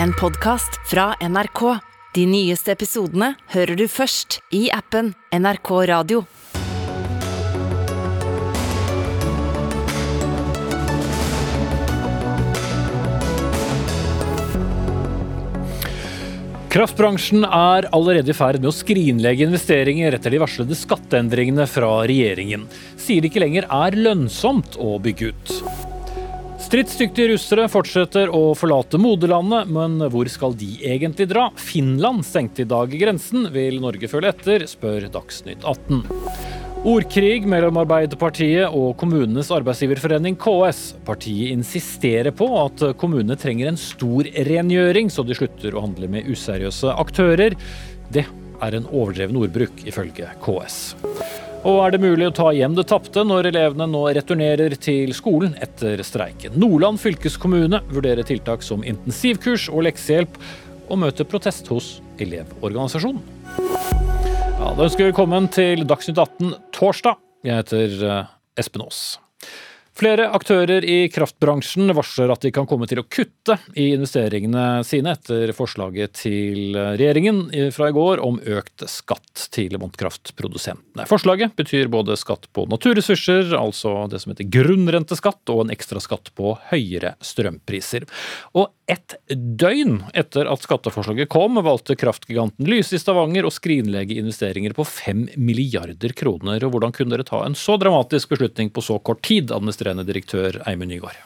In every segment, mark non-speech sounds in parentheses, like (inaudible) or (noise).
en podkast fra NRK. De nyeste episodene hører du først i appen NRK Radio. Kraftbransjen er allerede i ferd med å skrinlegge investeringer etter de varslede skatteendringene fra regjeringen. Sier det ikke lenger er lønnsomt å bygge ut. Stridsdyktige russere fortsetter å forlate moderlandet, men hvor skal de egentlig dra? Finland stengte i dag grensen. Vil Norge følge etter, spør Dagsnytt 18. Ordkrig mellom Arbeiderpartiet og kommunenes arbeidsgiverforening KS. Partiet insisterer på at kommunene trenger en stor rengjøring, så de slutter å handle med useriøse aktører. Det er en overdreven ordbruk, ifølge KS. Og er det mulig å ta igjen det tapte når elevene nå returnerer til skolen etter streiken? Nordland fylkeskommune vurderer tiltak som intensivkurs og leksehjelp, og møter protest hos Elevorganisasjonen. Ja, Da ønsker vi velkommen til Dagsnytt 18 torsdag. Jeg heter eh, Espen Aas. Flere aktører i kraftbransjen varsler at de kan komme til å kutte i investeringene sine etter forslaget til regjeringen fra i går om økt skatt til vannkraftprodusentene. Forslaget betyr både skatt på naturressurser, altså det som heter grunnrenteskatt, og en ekstra skatt på høyere strømpriser. Og ett døgn etter at skatteforslaget kom, valgte kraftgiganten Lyse i Stavanger å skrinlegge investeringer på 5 milliarder kroner. Og hvordan kunne dere ta en så dramatisk beslutning på så kort tid, administrerende direktør Eimund Nygaard?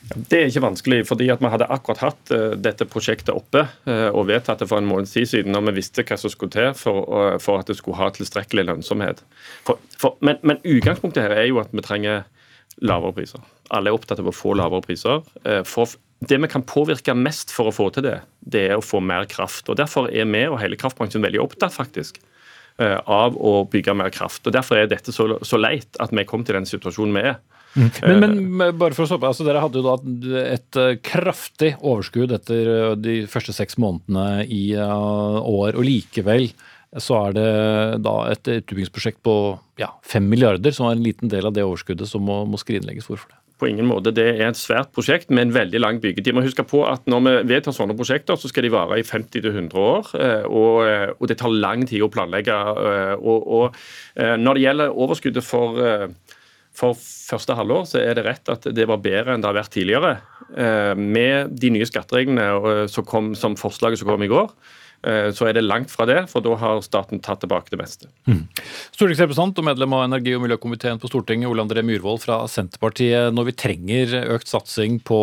Det er ikke vanskelig, fordi at vi hadde akkurat hatt uh, dette prosjektet oppe uh, og vedtatt det for en måneds tid siden, og vi visste hva som skulle til for, for at det skulle ha tilstrekkelig lønnsomhet. For, for, men, men, utgangspunktet her er jo at vi trenger lavere priser. Alle er opptatt av å få lavere priser. For det vi kan påvirke mest for å få til det, det er å få mer kraft. og Derfor er vi og hele kraftbransjen veldig opptatt faktisk av å bygge mer kraft. og Derfor er dette så, så leit at vi kom til den situasjonen vi er. Mm. Men, men, bare for å stoppe, altså Dere hadde jo da et eh, kraftig overskudd etter eh, de første seks månedene i år, og likevel så er det da et utbyggingsprosjekt på ja, 5 milliarder, som er en liten del av det overskuddet som må, må skrinlegges. Hvorfor det? På ingen måte. Det er et svært prosjekt med en veldig lang byggetid. må huske på at Når vi vedtar sånne prosjekter, så skal de vare i 50-100 år. Og, og, det tar lang tid å planlegge. Og, og Når det gjelder overskuddet for for første halvår så er det rett at det var bedre enn det har vært tidligere. Eh, med de nye skattereglene eh, som, kom, som forslaget som kom i går, eh, så er det langt fra det, for da har staten tatt tilbake det meste. Mm. Stortingsrepresentant og medlem av energi- og miljøkomiteen på Stortinget, Ole André Myhrvold fra Senterpartiet. Når vi trenger økt satsing på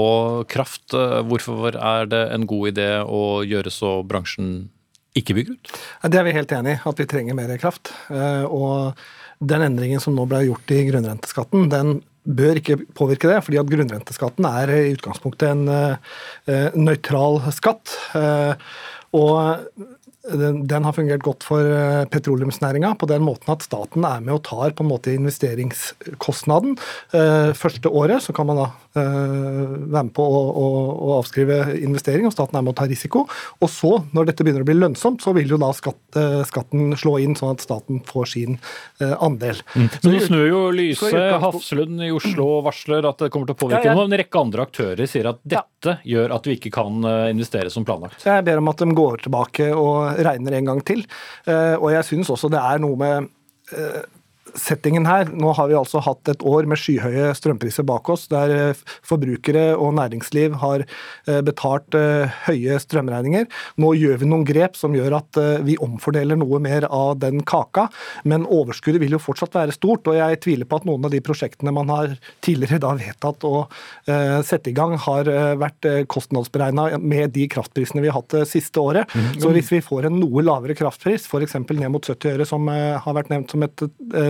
kraft, hvorfor er det en god idé å gjøre så bransjen ikke bygger ut? Det er vi helt enig i, at vi trenger mer kraft. Og den endringen som nå ble gjort i grunnrenteskatten, den bør ikke påvirke det, fordi at grunnrenteskatten er i utgangspunktet en nøytral skatt. Og den har fungert godt for eh, petroleumsnæringa på den måten at staten er med og tar på en måte investeringskostnaden. Eh, første året så kan man da være med på å, å, å avskrive investering, og staten er med å ta risiko. Og så, når dette begynner å bli lønnsomt, så vil jo da skatt, skatten slå inn, sånn at staten får sin andel. Mm. Så nå snur jo Lyse, Hafslund i Oslo varsler at det kommer til å påvirke ja, ja. noe. En rekke andre aktører sier at dette ja. gjør at vi ikke kan investere som planlagt. Jeg ber om at de går tilbake og regner en gang til. Eh, og jeg syns også det er noe med eh, settingen her. Nå har vi altså hatt et år med skyhøye strømpriser bak oss, der eh, forbrukere og næringsliv har eh, betalt eh, høye strømregninger. Nå gjør vi noen grep som gjør at vi omfordeler noe mer av den kaka, men overskuddet vil jo fortsatt være stort. og Jeg tviler på at noen av de prosjektene man har tidligere da vedtatt å sette i gang, har vært kostnadsberegna med de kraftprisene vi har hatt det siste året. Mm. Så hvis vi får en noe lavere kraftpris, f.eks. ned mot 70 øre, som har vært nevnt som et,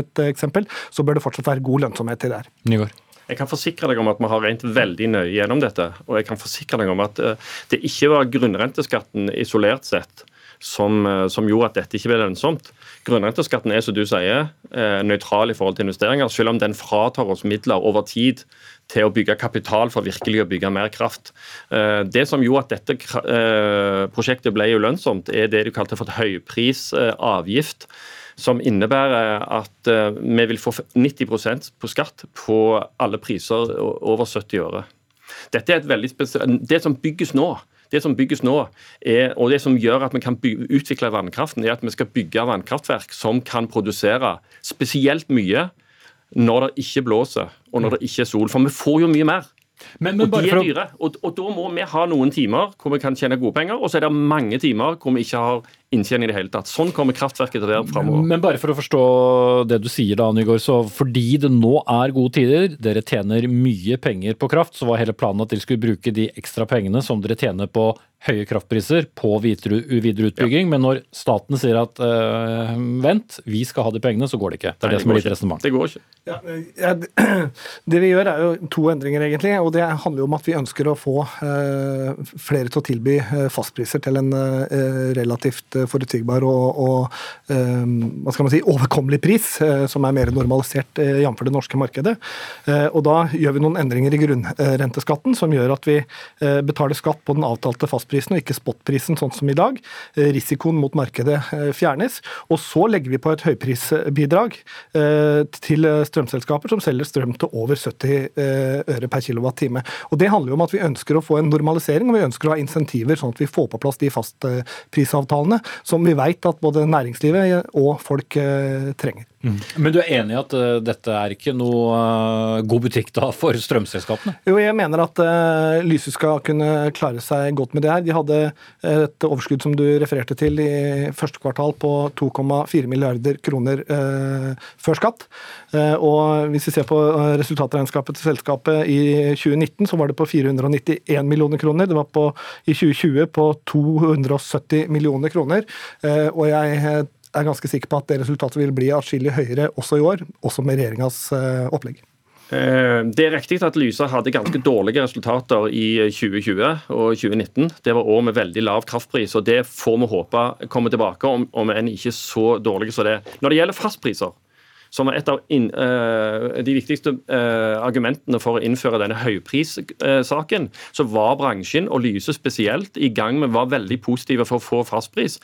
et eksempel, så bør det fortsatt være god lønnsomhet i det her. Nygaard. Jeg kan forsikre deg om at vi har regnet veldig nøye gjennom dette. Og jeg kan forsikre deg om at eh, det ikke var grunnrenteskatten isolert sett som, eh, som, gjorde at dette ikke ble lønnsomt. Grunnrenteskatten er som du sier, eh, nøytral i forhold til investeringer, selv om den fratar oss midler over tid til å bygge kapital for virkelig å bygge mer kraft. Det som gjorde at dette prosjektet ble lønnsomt, er det du kalte for et høyprisavgift som innebærer at eh, vi vil få 90% på skatt på alle priser over 70 øre. Dette er et veldig Det som bygges nå, Det som bygges nå, er, og det som gjør at vi kan bygge, utvikle vannkraften, er at vi skal bygge vannkraftverk som kan produsere spesielt mye når det ikke blåser og når det ikke er sol. For vi får jo mye mer. Men, men og de er dyre. Og, og da må vi ha noen timer hvor vi kan tjene gode penger, og så er det mange timer hvor vi ikke har inntjening i det hele tatt. Sånn kommer kraftverket til å være framover. Men bare for å forstå det du sier da, Nygaard. Så fordi det nå er gode tider, dere tjener mye penger på kraft, så var hele planen at dere skulle bruke de ekstra pengene som dere tjener på høye kraftpriser, på videre, videre utbygging. Men når staten sier at øh, vent, vi skal ha de pengene, så går det ikke. Det er Nei, det som er litt resonnement. Det går ikke. Ja, ja, (clears throat) det vi gjør er jo to endringer, egentlig. og Det handler jo om at vi ønsker å få øh, flere til å tilby eh, fastpriser til en øh, relativt forutsigbar og, og hva skal man si, overkommelig pris, som er mer normalisert eh, jf. det norske markedet. Og Da gjør vi noen endringer i grunnrenteskatten som gjør at vi betaler skatt på den avtalte fastprisen og ikke spotprisen, sånn som i dag. Eh, risikoen mot markedet eh, fjernes. Og så legger vi på et høyprisbidrag eh, til strømselskaper som selger strøm til over 70 eh, øre per kilowattime. Og Det handler jo om at vi ønsker å få en normalisering, og vi ønsker å ha insentiver sånn at vi får på plass de fastprisavtalene som vi vet at både næringslivet og folk eh, trenger. Men du er enig i at uh, dette er ikke noe uh, god butikk da for strømselskapene? Jo, jeg mener at uh, Lyse skal kunne klare seg godt med det her. De hadde et overskudd som du refererte til i første kvartal på 2,4 milliarder kroner før skatt. Og hvis vi ser på resultatregnskapet til selskapet i 2019, så var det på 491 millioner kroner. Det var på, i 2020 på 270 millioner kroner. Og jeg er ganske sikker på at det resultatet vil bli atskillig høyere også i år, også med regjeringas uh, opplegg. Eh, Det er riktig at Lysa hadde ganske dårlige resultater i 2020 og 2019. Det var år med veldig lav kraftpris, og det får vi håpe kommer tilbake, om, om enn ikke så dårlige som det. Når det gjelder fastpriser, som er et av inn, uh, de viktigste uh, argumentene for å innføre denne høyprissaken, så var bransjen, og Lyse spesielt, i gang med var veldig positive for å få fastpris.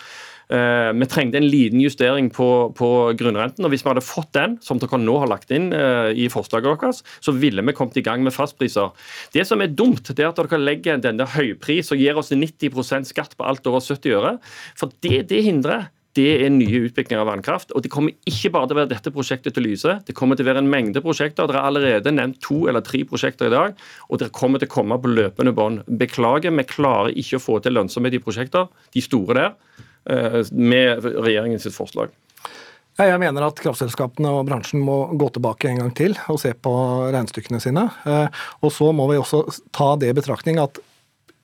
Eh, vi trengte en liten justering på, på grunnrenten. og Hvis vi hadde fått den, som dere nå har lagt inn eh, i forslaget deres, så ville vi kommet i gang med fastpriser. Det som er dumt, det er at dere legger denne høypris og gir oss 90% skatt på alt over 70 øre. For det, det hindrer det er nye utbygginger av vannkraft. Og det kommer ikke bare til å være dette prosjektet til Lyse. Det kommer til å være en mengde prosjekter. Dere har allerede nevnt to eller tre prosjekter i dag. Og dere kommer til å komme på løpende bånd. Beklager, vi klarer ikke å få til lønnsomhet i prosjekter, de store der, med regjeringens forslag. Jeg mener at kraftselskapene og bransjen må gå tilbake en gang til og se på regnestykkene sine. Eh, Og så må vi også ta det i betraktning at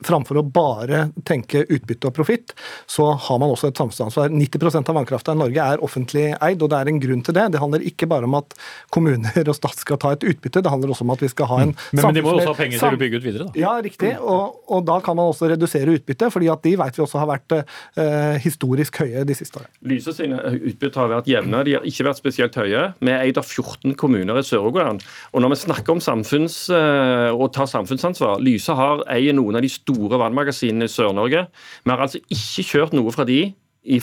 framfor å bare tenke utbytte og profitt, så har man også et samfunnsansvar. 90% av vannkrafta i Norge er offentlig eid, og det er en grunn til det. Det handler ikke bare om at kommuner og stat skal ta et utbytte, det handler også om at vi skal ha en Men, men de må også ha penger til å bygge ut videre, da. ja, riktig. Og, og da kan man også redusere utbyttet, fordi at de vet vi også har vært eh, historisk høye de siste årene. Lyse sine utbytte har vært jevne, de har ikke vært spesielt høye. Vi er eid av 14 kommuner i Sør-Rogaland. Og når vi snakker om samfunns, eh, å ta samfunnsansvar Lyse har eier noen av de store vannmagasinene i Sør-Norge. Vi har altså ikke kjørt noe fra de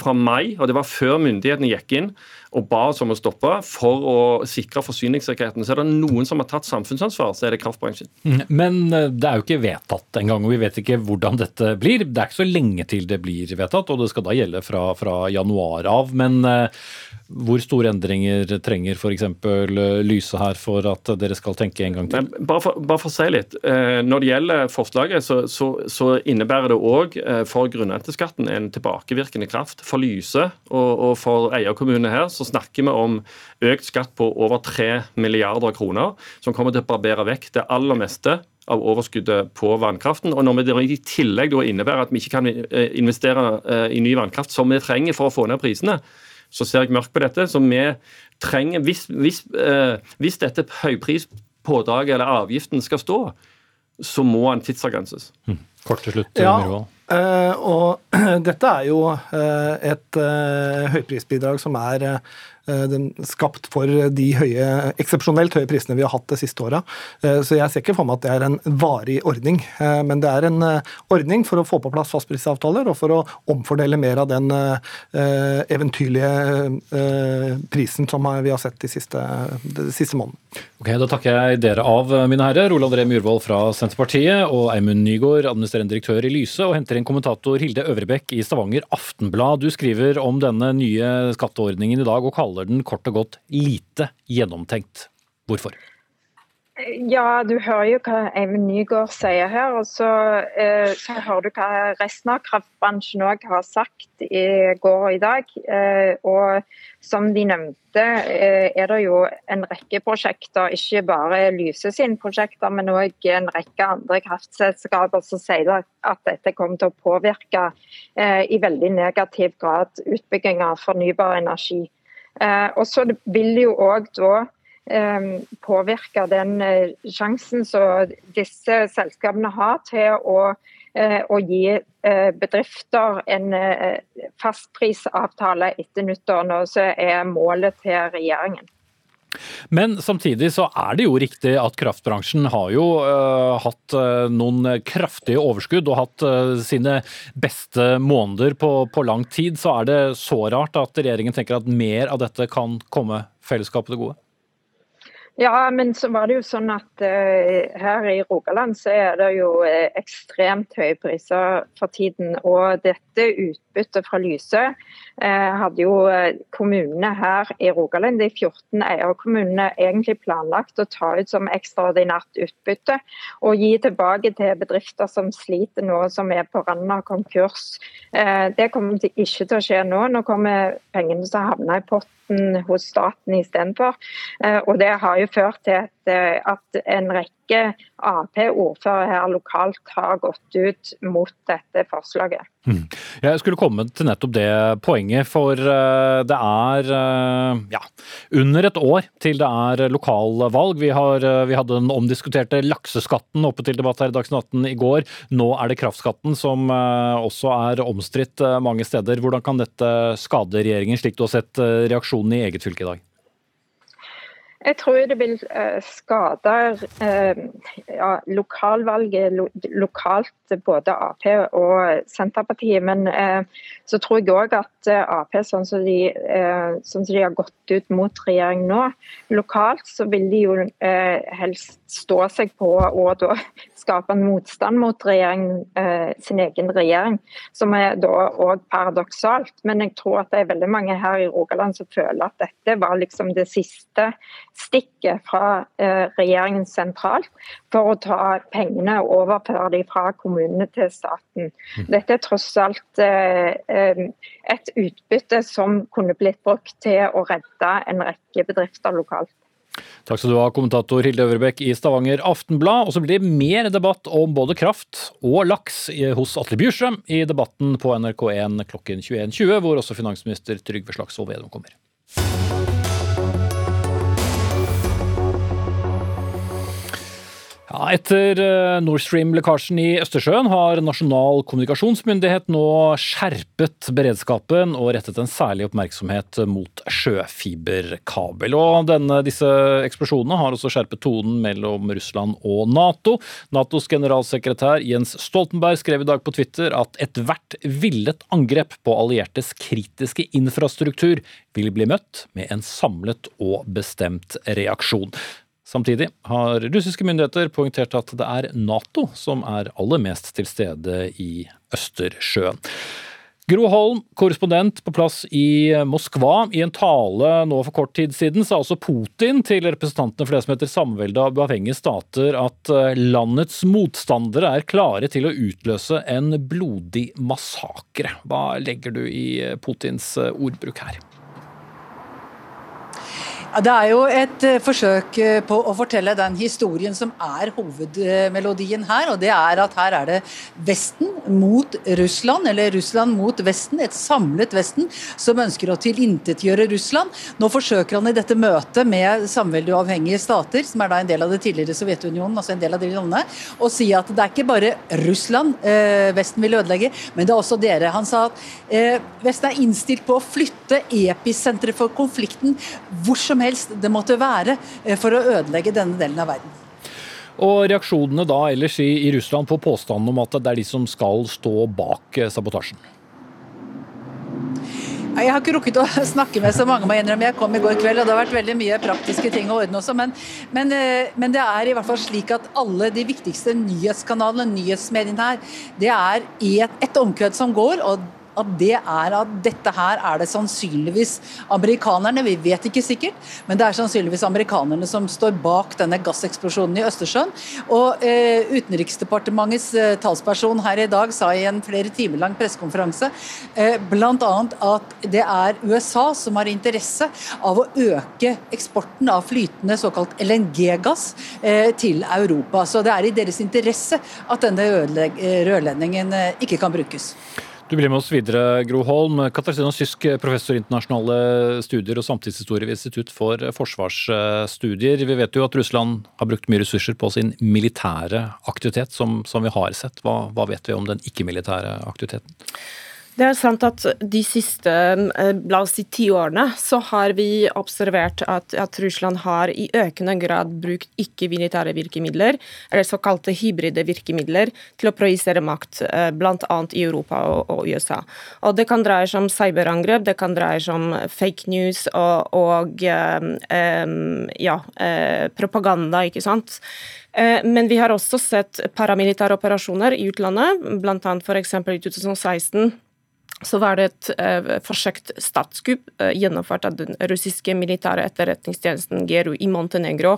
fra mai, og det var før myndighetene gikk inn og ba oss om å stoppe for å sikre forsyningssikkerheten. Så er det noen som har tatt samfunnsansvar, så er det kraftbransjen. Men eh, det er jo ikke vedtatt engang, og vi vet ikke hvordan dette blir. Det er ikke så lenge til det blir vedtatt, og det skal da gjelde fra, fra januar av. Men eh, hvor store endringer trenger f.eks. Lyse her for at dere skal tenke en gang til? Bare for, bare for å si litt. eh, Når det gjelder forslaget, så, så, så innebærer det òg for grunnrenteskatten en tilbakevirkende kraft. For Lyse og, og for eierkommunene her så snakker vi om økt skatt på over 3 milliarder kroner, som kommer til å barbere vekk det aller meste av overskuddet på vannkraften. Og når vi i tillegg da innebærer at vi ikke kan eh, investere eh, i ny vannkraft som vi trenger for å få ned prisene, så ser jeg mørkt på dette. Så vi trenger, hvis, hvis, eh, hvis dette høyprispådraget eller avgiften skal stå, så må den tidsavgrenses. Kort til slutt, Ja, Myhrvold. Eh, og (clears throat) dette er jo eh, et eh, høyprisbidrag som er skapt for de høye, eksepsjonelt høye prisene vi har hatt det siste året. Så jeg ser ikke for meg at det er en varig ordning. Men det er en ordning for å få på plass fastprisavtaler og for å omfordele mer av den eventyrlige prisen som vi har sett de siste, de siste månedene. Ok, Da takker jeg dere av, mine herrer. Ole André Myhrvold fra Senterpartiet og Eimund Nygaard, administrerende direktør i Lyse, og henter inn kommentator Hilde Øvrebekk i Stavanger Aftenblad. Du skriver om denne nye skatteordningen i dag og kaller den kort og godt lite gjennomtenkt. Hvorfor? Ja, du hører jo hva Eivind Nygaard sier her. Og så, eh, så, hører du hva resten av kraftbransjen òg har sagt i går og i dag. Eh, og som de nevnte, eh, er det jo en rekke prosjekter, ikke bare Lyse sine prosjekter, men òg en rekke andre kraftselskaper som sier at dette kommer til å påvirke i veldig negativ grad utbygging av fornybar energi. Og så vil jo òg da Ehm, påvirke den eh, sjansen som disse selskapene har til å, eh, å gi eh, bedrifter en fastprisavtale etter nyttår, nå så er målet til regjeringen. Men samtidig så er det jo riktig at kraftbransjen har jo uh, hatt uh, noen kraftige overskudd og hatt uh, sine beste måneder på, på, lang tid. Så er det så rart at regjeringen tenker at mer av dette kan komme fellesskapet til gode? Ja, men så var det jo sånn at uh, her i Rogaland så er det jo uh, ekstremt høye priser for tiden. Og dette utbyttet fra Lyse uh, hadde jo kommunene her i Rogaland, de 14 eierkommunene, egentlig planlagt å ta ut som ekstraordinært utbytte. Og gi tilbake til bedrifter som sliter nå, som er på randen av konkurs. det kommer ikke til å skje nå. Nå kommer pengene som havner i potten staten hos staten istedenfor. Eh, og det har jo ført til eh, at en rekke Ap-ordførere her lokalt har gått ut mot dette forslaget. Mm. Jeg skulle komme til nettopp det poenget, for eh, det er ja, under et år til det er lokalvalg. Vi, har, vi hadde den omdiskuterte lakseskatten oppe til debatt her i Dagsnytt 18 i går. Nå er det kraftskatten som også er omstridt mange steder. Hvordan kan dette skade regjeringen, slik du har sett reaksjonen i eget fylke i dag? Jeg tror det vil uh, skade uh, ja, lokalvalget lokalt, både Ap og Senterpartiet. Men uh, så tror jeg òg at Ap, sånn som, de, sånn som, de, har gått ut mot regjering nå, lokalt så vil de jo helst stå seg på å da skape en motstand mot regjeringen, sin egen regjering, som er da òg paradoksalt. Men jeg tror at det er veldig mange her i Rogaland som føler at dette var liksom det siste stikket fra eh, regjeringen sentralt for å ta pengene og overføre dem fra kommunene til staten. Mm. Dette er tross alt eh, eh, et utbytte som kunne blitt brukt til å redde en rekke bedrifter lokalt. Takk skal du ha, kommentator Hilde Øvrebekk i Stavanger Aftenblad. Og så blir det mer debatt om både kraft og laks hos Atle Bjurstrøm i debatten på NRK1 klokken 21.20, hvor også finansminister Trygve Slagsvold Vedum kommer. Ja, etter eh, Nord Stream-lekkasjen i Østersjøen har Nasjonal kommunikasjonsmyndighet nå skjerpet beredskapen og rettet en særlig oppmerksomhet mot sjøfiberkabel. Og denne, disse eksplosjonene har også skjerpet tonen mellom Russland og Nato. Natos generalsekretær Jens Stoltenberg skrev i dag på Twitter at ethvert villet angrep på alliertes kritiske infrastruktur vil bli møtt med en samlet og bestemt reaksjon. Samtidig har russiske myndigheter poengtert at det er Nato som er aller mest til stede i Østersjøen. Gro Holm, korrespondent på plass i Moskva. I en tale nå for kort tid siden sa også Putin til representantene for det som heter Samveldet av uavhengige stater at eh, landets motstandere er klare til å utløse en blodig massakre. Hva legger du i Putins eh, ordbruk her? Det er jo et uh, forsøk uh, på å fortelle den historien som er hovedmelodien her. Og det er at her er det Vesten mot Russland, eller Russland mot Vesten. Et samlet Vesten som ønsker å tilintetgjøre Russland. Nå forsøker han i dette møtet med samveldig stater, som er da en del av det tidligere Sovjetunionen, altså en del av de landene, å si at det er ikke bare Russland eh, Vesten vil ødelegge, men det er også dere. Han sa at Vesten er innstilt på å flytte episenteret for konflikten hvor som helst det måtte være eh, for å ødelegge denne delen av verden. Og reaksjonene da ellers i, i Russland på påstanden om at det er de som skal stå bak eh, sabotasjen? Jeg har ikke rukket å (laughs) snakke med så mange, må jeg innrømme. Jeg kom i går kveld, og det har vært veldig mye praktiske ting å ordne også. Men, men, eh, men, det er i hvert fall slik at alle de viktigste nyhetskanalene, nyhetsmediene her, det er i et, et omkved som går. og at det er at dette her er det sannsynligvis amerikanerne, vi vet ikke sikkert, men det er sannsynligvis amerikanerne som står bak denne gasseksplosjonen i Østersjøen. Og eh, Utenriksdepartementets eh, talsperson her i dag sa i en flere timer lang pressekonferanse eh, bl.a. at det er USA som har interesse av å øke eksporten av flytende såkalt LNG-gass eh, til Europa. Så det er i deres interesse at denne rørledningen eh, ikke kan brukes. Du blir med oss videre, Gro Holm. Katarzyna Sysk, professor i internasjonale studier og samtidshistorie ved Institutt for forsvarsstudier. Vi vet jo at Russland har brukt mye ressurser på sin militære aktivitet, som, som vi har sett. Hva, hva vet vi om den ikke-militære aktiviteten? Det er sant at de siste eh, la oss si, ti årene så har vi observert at, at, Russland har i økende grad brukt ikke-militære virkemidler, eller såkalte hybride virkemidler, til å projisere makt, eh, bl.a. i Europa og, og, USA. Og Det kan dreie seg om cyberangrep, det kan dreie seg om fake news og, og um, ja, propaganda, ikke sant. Men vi har også sett paramilitære operasjoner i utlandet, bl.a. f.eks. i 2016 så var det et eh, forsøkt statskupp eh, gjennomført av den russiske militære etterretningstjenesten GRU i Montenegro.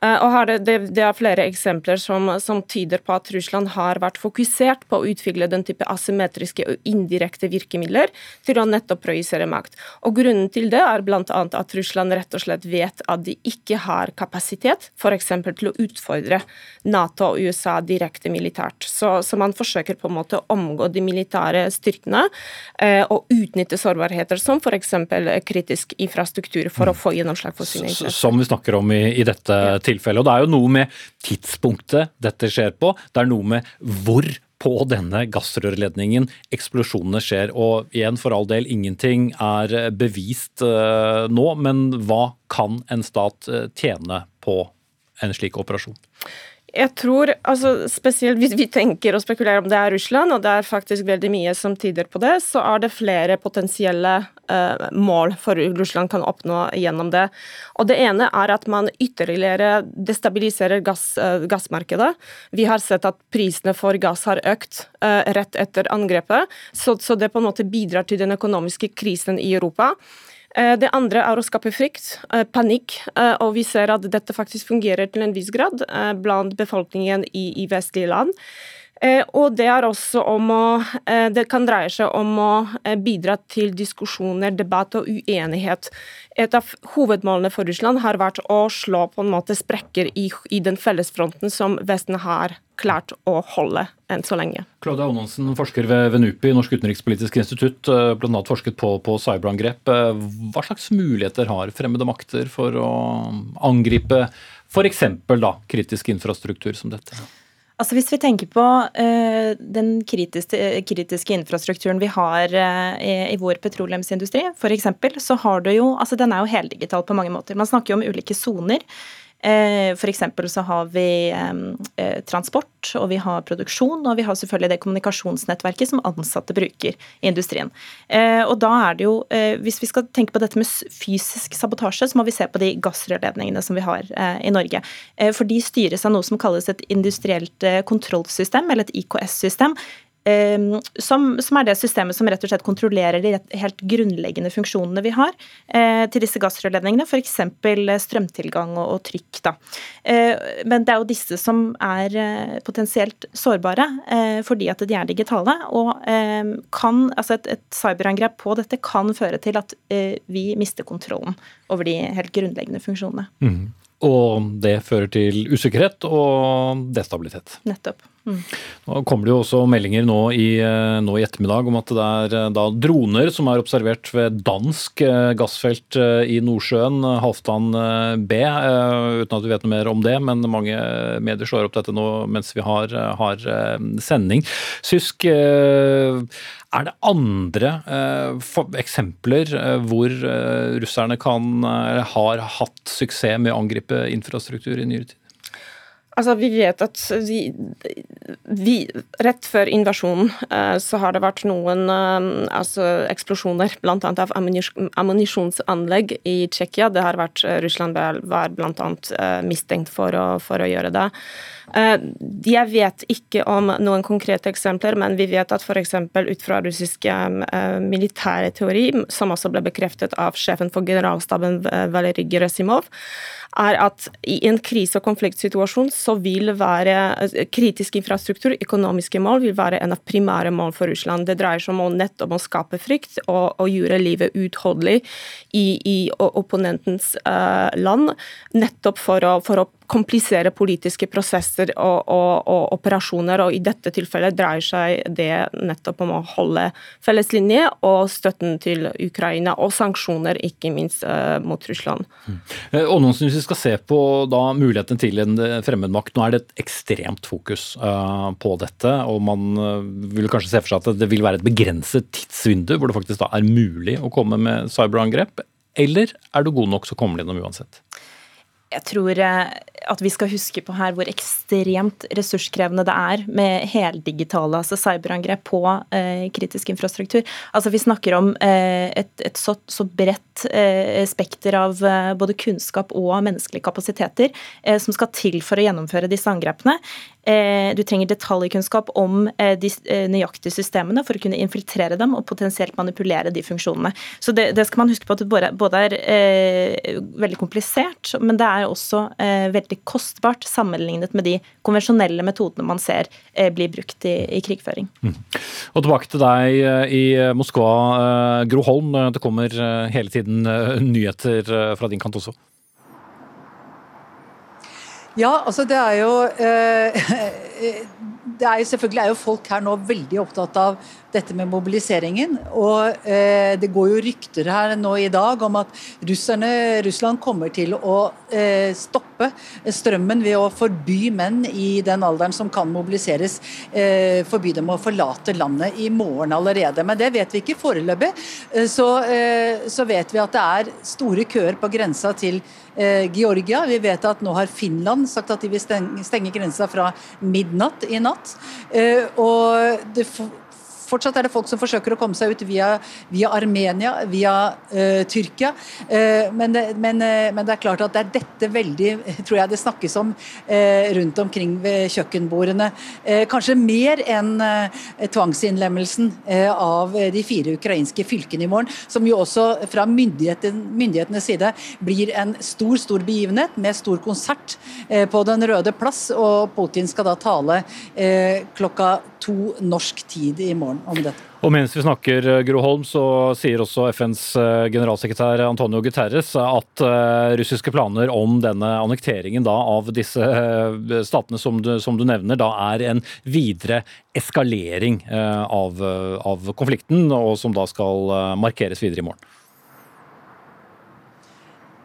Eh, og her det, det, er flere eksempler som, som, tyder på at Russland har vært fokusert på å utvikle den type asymmetriske og indirekte virkemidler til å nettopp projisere makt. Og Grunnen til det er bl.a. at Russland rett og slett vet at de ikke har kapasitet f.eks. til å utfordre Nato og USA direkte militært. Så, så man forsøker på en måte å omgå de militære styrkene og eh, utnytte sårbarheter som f.eks. kritisk infrastruktur for å få gjennomslag for sine interesser. Som vi snakker om i, i dette ja. tilfellet. Og det er jo noe med tidspunktet dette skjer på. Det er noe med hvor på denne gassrørledningen eksplosjonene skjer. Og igjen, for all del, ingenting er bevist uh, nå, men hva kan en stat tjene på en slik operasjon? Jeg tror, altså spesielt hvis vi tenker og spekulerer om det er Russland, og det er faktisk veldig mye som tyder på det, så er det flere potensielle uh, mål for Russland kan oppnå gjennom det. Og Det ene er at man ytterligere destabiliserer gass, uh, gassmarkedet. Vi har sett at prisene for gass har økt uh, rett etter angrepet, så, så det på en måte bidrar til den økonomiske krisen i Europa. Eh, det andre er å skape frykt, eh, panikk, eh, og vi ser at dette faktisk fungerer til en viss grad blant befolkningen i, vestlige land. Og det er også om å Det kan dreie seg om å bidra til diskusjoner, debatt og uenighet. Et av hovedmålene for Russland har vært å slå på en måte sprekker i, i den fellesfronten som Vesten har klart å holde enn så lenge. Claudia Onansen, forsker ved, ved Norsk utenrikspolitisk institutt, eh, bl.a. forsket på, på cyberangrep. Eh, hva slags muligheter har fremmede makter for å angripe f.eks. kritisk infrastruktur som dette? Altså Hvis vi tenker på uh, den kritiske, kritiske, infrastrukturen vi har uh, i, i, vår petroleumsindustri, f.eks., så har du jo altså Den er jo heldigital på mange måter. Man snakker jo om ulike soner. Eh, F.eks. så har vi eh, transport, og vi har produksjon, og vi har selvfølgelig det kommunikasjonsnettverket som ansatte bruker i industrien. Eh, og da er det jo, Hvis vi skal tenke på dette med fysisk sabotasje, så må vi se på de gassrørledningene som vi har i Norge. For de styres av noe som kalles et industrielt kontrollsystem, eller et IKS-system som, som, er det systemet som rett og slett kontrollerer de helt grunnleggende funksjonene vi har til disse gassrørledningene, f.eks. strømtilgang og, og trykk. Da. Men det er jo disse som er potensielt sårbare fordi at de er digitale. og kan, altså et, et cyberangrep på dette kan føre til at vi mister kontrollen over de helt grunnleggende funksjonene. Mm. Og det fører til usikkerhet og destabilitet. Nettopp. Mm. Nå kommer det jo også meldinger nå i, eh, nå i, ettermiddag om at det er eh, da droner som er observert ved dansk eh, gassfelt i Nordsjøen, Halvdan B. Uten at vi vet noe mer om det, men mange medier slår opp dette nå mens vi har, har sending. Sysk, er det andre eksempler hvor russerne kan, har hatt suksess med å angripe infrastruktur i nyere tid? Altså, vi vet at vi, vi, Rett før invasjonen uh, så har det vært noen uh, altså eksplosjoner, bl.a. av ammunisjonsanlegg i Tsjekkia. Det har vært Russland var bl.a. Mistenkt for å, for å gjøre det. Eh, jeg vet ikke om noen konkrete eksempler, men vi vet at f.eks. ut fra russisk eh, militære teori, som også ble bekreftet av sjefen for generalstaben Valerij Gerasimov, er at i en krise- og konfliktsituasjon så vil være eh, kritisk infrastruktur, økonomiske mål, vil være en av primære mål for Russland. Det dreier seg om nettopp å skape frykt og, og gjøre livet utholdelig i, i opponentens uh, land, nettopp for å, for å komplisere politiske prosesser og, og, og, operasjoner. og I dette tilfellet dreier seg det nettopp om å holde felles linje og støtten til Ukraina, og sanksjoner, ikke minst uh, mot Russland. Mm. Og nå synes vi skal se på da, muligheten til en eh, fremmedmakt, nå er det et ekstremt fokus uh, på dette. og Man vil kanskje se for seg at det vil være et begrenset tidsvindu hvor det faktisk da er mulig å komme med cyberangrep. Eller er du god nok, så kommer det gjennom uansett? Jeg tror eh, at vi skal huske på her hvor ekstremt ressurskrevende det er med heldigitale altså cyberangrep på eh, kritisk infrastruktur. Altså Vi snakker om eh, et, et, så, så bredt eh, spekter av eh, både kunnskap og menneskelige kapasiteter eh, som skal til for å gjennomføre disse angrepene. Du trenger detaljkunnskap om de nøyaktige systemene for å kunne infiltrere dem og potensielt manipulere de funksjonene. Så Det, det skal man huske på at det både, er er veldig komplisert, men det er også eh, veldig kostbart sammenlignet med de konvensjonelle metodene man ser eh, blir brukt i, i krigføring. Mm. Og Tilbake til deg eh, i Moskva, eh, Gro Holm. Det kommer eh, hele tiden eh, nyheter fra din kant også? Ja, altså det er jo (laughs) det er jo selvfølgelig er jo folk her nå veldig opptatt av dette med mobiliseringen. Og eh, det går jo rykter her nå i dag om at russerne, Russland kommer til å eh, stoppe strømmen ved å forby menn i den alderen som kan mobiliseres, eh, forby dem å forlate landet i morgen allerede. Men det vet vi ikke foreløpig. Eh, så, eh, så vet vi at det er store køer på grensa til eh, Georgia. Vi vet at nå har Finland sagt at de vil stenge, grensa fra midnatt i natt. Og det Fortsatt er det folk som forsøker å komme seg ut via, via Armenia, via uh, Tyrkia. Uh, men, det, men, uh, men, det er klart at det er dette veldig (laughs) tror jeg det snakkes om rundt omkring ved kjøkkenbordene. kanskje mer enn tvangsinnlemmelsen av de fire ukrainske fylkene i morgen, som jo også fra myndigheten, myndighetenes side blir en stor, stor begivenhet med stor konsert på Den røde plass. Og Putin skal da tale klokka to norsk tid i morgen om dette. Og mens vi snakker, eh, Gro Holm, så sier også FNs eh, generalsekretær Antonio Guterres at uh, russiske planer om denne annekteringen da, av disse statene som du, som du, nevner, da er en videre eskalering av, av, konflikten, og som da skal markeres videre i morgen.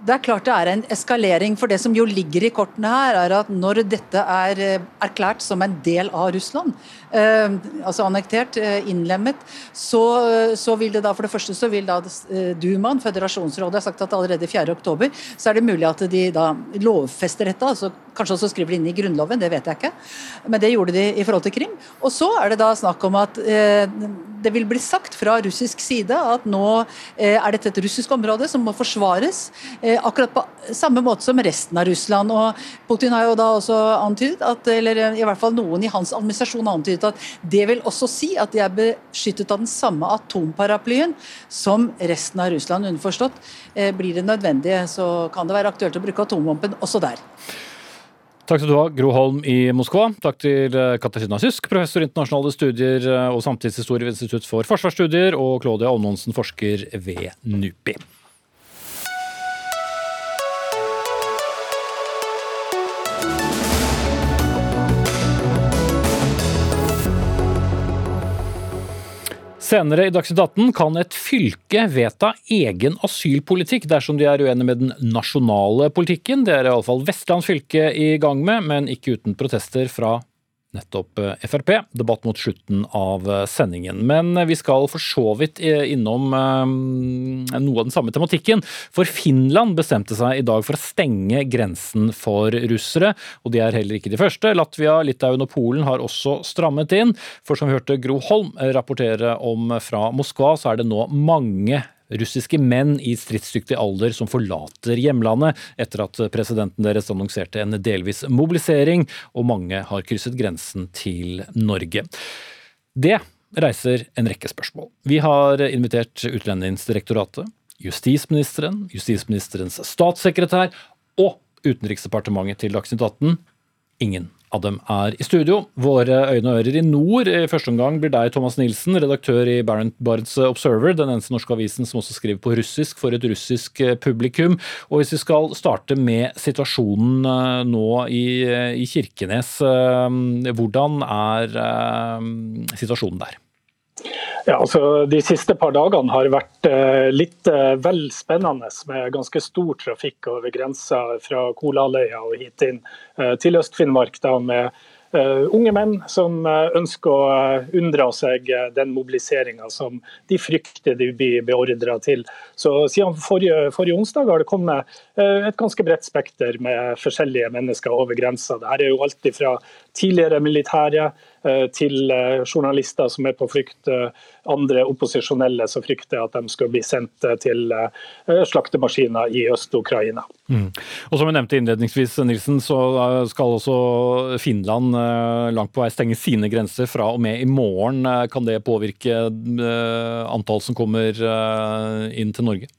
Det er klart det er en eskalering, for det som jo ligger i kortene her, er at når dette er eh, erklært som en del av Russland, eh, altså annektert, eh, innlemmet, så, så, vil det da for det første så vil da eh, Dumaen, føderasjonsrådet, har sagt at allerede 4.10 så er det mulig at de da lovfester dette. altså Kanskje også skriver det inn i Grunnloven, det vet jeg ikke. Men det gjorde de i forhold til Krim. Og så er det da snakk om at eh, det vil bli sagt fra russisk side at nå er dette et russisk område som må forsvares, akkurat på samme måte som resten av Russland. Og Putin har jo da også antydet, at, eller i hvert fall noen i hans administrasjon har antydet at det vil også si at de er beskyttet av den samme atomparaplyen som resten av Russland. Underforstått, blir det nødvendig, så kan det være aktuelt å bruke atomvåpen også der. Takk skal du ha, Gro Holm i Moskva. Takk til Katarina Sysk, professor i internasjonale studier eh, og samtidshistorie ved Institutt for forsvarsstudier, og Claudia Aanonsen, forsker ved NUPI. Senere i Dagsnytt 18 kan et fylke vedta egen asylpolitikk dersom de er uenig med den nasjonale politikken. Det er iallfall Vestland fylke i gang med, men ikke uten protester fra nettopp eh, Frp. Debatt mot slutten av eh, sendingen. Men eh, vi skal for så vidt innom noe av den samme tematikken. For Finland bestemte seg i dag for å stenge grensen for russere. Og de er heller ikke de første. Latvia, Litauen og Polen har også strammet inn. For som vi hørte Gro Holm rapportere om fra Moskva, så er det nå mange russiske menn i stridsdyktig alder som forlater hjemlandet etter at presidenten deres annonserte en delvis mobilisering, og mange har krysset grensen til Norge. Det reiser en rekke spørsmål. Vi har invitert Utlendingsdirektoratet, justisministeren, justisministerens statssekretær og Utenriksdepartementet til Dagsnytt 18. Ingen av dem er i studio. Våre øyne og ører i nord i første omgang blir deg, Thomas Nilsen, redaktør i Barents Observer, den eneste norske avisen som også skriver på russisk for et russisk eh, publikum. Og hvis vi skal starte med situasjonen eh, nå i, eh, i Kirkenes, hvordan er situasjonen der? Ja, altså De siste par dagene har vært eh, litt eh, vel spennende med ganske stor trafikk over grensa fra Kolaløya og hit inn eh, til Øst-Finnmark. med unge menn som ønsker å unndra seg den mobiliseringa som de frykter de blir beordra til. Så Siden forrige, forrige, onsdag har det kommet et ganske bredt spekter med forskjellige mennesker over grensa. Dette er jo alltid fra tidligere militære Eh, til eh, journalister som er på flukt, eh, andre opposisjonelle som frykter at de skal bli sendt til slaktemaskiner i Øst-Ukraina. Mm. Og Som vi nevnte innledningsvis, Nilsen, så skal også Finland langt på vei stenge sine grenser fra og med i morgen. Kan det påvirke antall som kommer inn til Norge?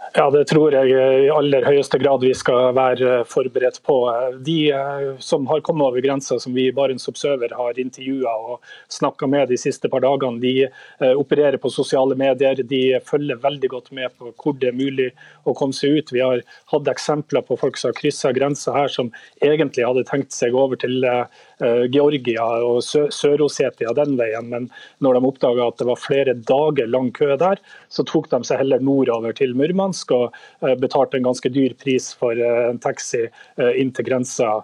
Ja, Det tror jeg i aller høyeste grad vi skal være forberedt på. De eh, som har kommet over grensa, som vi i Barents Observer har intervjua og snakka med de siste par dagene, de eh, opererer på sosiale medier. De følger veldig godt med på hvor det er mulig å komme seg ut. Vi har hatt eksempler på folk som har kryssa grensa her, som egentlig hadde tenkt seg over til eh, Georgia og Sør-Osetia den veien, men når de oppdaga at det var flere dager lang kø der, så tok de seg heller nordover til Murmansk Murmansk og eh, betalte en ganske dyr pris for eh, en taxi eh, inn til grensa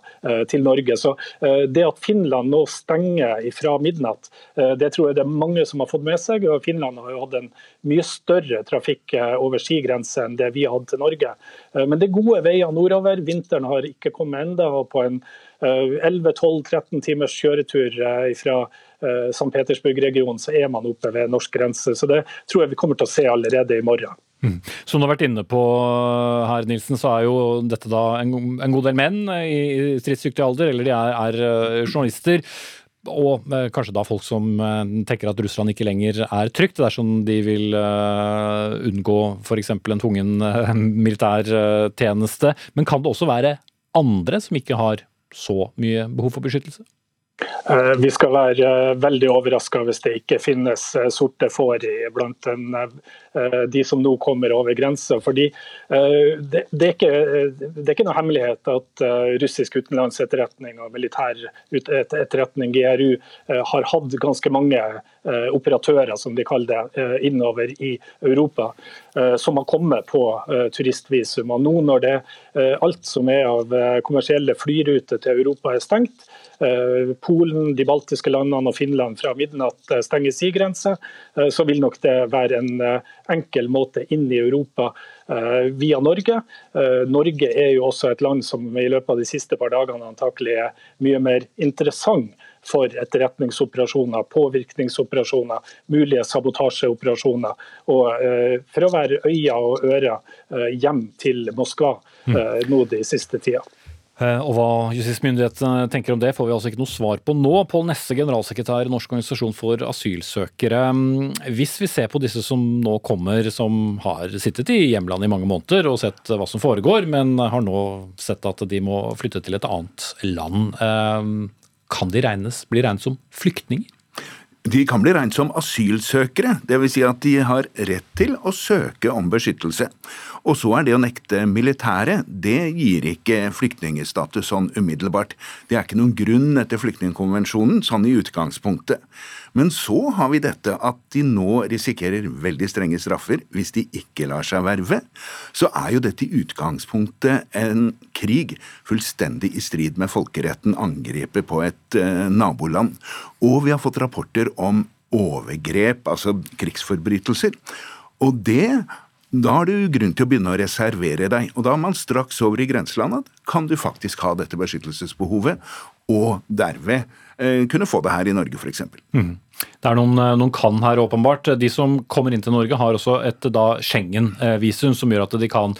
til Norge. Så Det at Finland nå stenger fra midnatt, det tror jeg det er mange som har fått med seg. og Finland har jo hatt en mye større trafikk over skigrense enn det vi hadde til Norge. Men det er gode veier nordover. Vinteren har ikke kommet enda, og på en 11-12-13 timers kjøretur fra St. Petersburg-regionen så er man oppe ved norsk grense. Så Det tror jeg vi kommer til å se allerede i morgen. Mm. Som du har vært inne på her, Nilsen, så er jo dette da en, en god del menn i stridsdyktig alder, eller de er, er eh, journalister. Og eh, kanskje da folk som eh, tenker at Russland ikke lenger er trygt, dersom de vil uh, unngå f.eks. en tvungen militærtjeneste. Men kan det også være andre som ikke har så mye behov for beskyttelse? Eh, vi skal være eh, veldig overraska hvis det ikke finnes eh, sorte får blant de som nå kommer over grensa. Det, ikke, det er ikke noe hemmelighet at russisk utenlandsetterretning og militær etterretning, GRU, har hatt ganske mange operatører, som de kaller det, innover i Europa, som har kommet på turistvisum. Og nå når det, alt som er av kommersielle flyruter til Europa er stengt, Polen, de baltiske landene og Finland fra midnatt stenger sin grense, så vil nok det være en enkel måte inn i Europa via Norge. Norge er jo også et land som i løpet av de siste par dagene antakelig er mye mer interessant for etterretningsoperasjoner, påvirkningsoperasjoner, mulige sabotasjeoperasjoner. Og eh, for å være øyne og ører eh, hjem til Moskva mm. eh, nå de siste tida. Og Hva justismyndighetene tenker om det, får vi altså ikke noe svar på nå. Pål Nesse, generalsekretær i Norsk organisasjon for asylsøkere. Hvis vi ser på disse som nå kommer, som har sittet i hjemlandet i mange måneder og sett hva som foregår, men har nå sett at de må flytte til et annet land kan de regnes, bli regnet som flyktninger? De kan bli regnet som asylsøkere, dvs. Si at de har rett til å søke om beskyttelse. Og så er det å nekte militæret, det gir ikke flyktningstatus sånn umiddelbart. Det er ikke noen grunn etter flyktningkonvensjonen, sånn i utgangspunktet. Men så har vi dette at de nå risikerer veldig strenge straffer hvis de ikke lar seg verve. Så er jo dette i utgangspunktet en krig fullstendig i strid med folkeretten, angrepet på et eh, naboland. Og vi har fått rapporter om overgrep, altså krigsforbrytelser. Og det da har du grunn til å begynne å reservere deg, og da er man straks over i grenselandet. Kan du faktisk ha dette beskyttelsesbehovet, og derved eh, kunne få det her i Norge, f.eks. Mm. Det er noen, eh, noen, kan her, åpenbart. De som kommer inn til Norge, har også et Schengen-visum, som gjør at de kan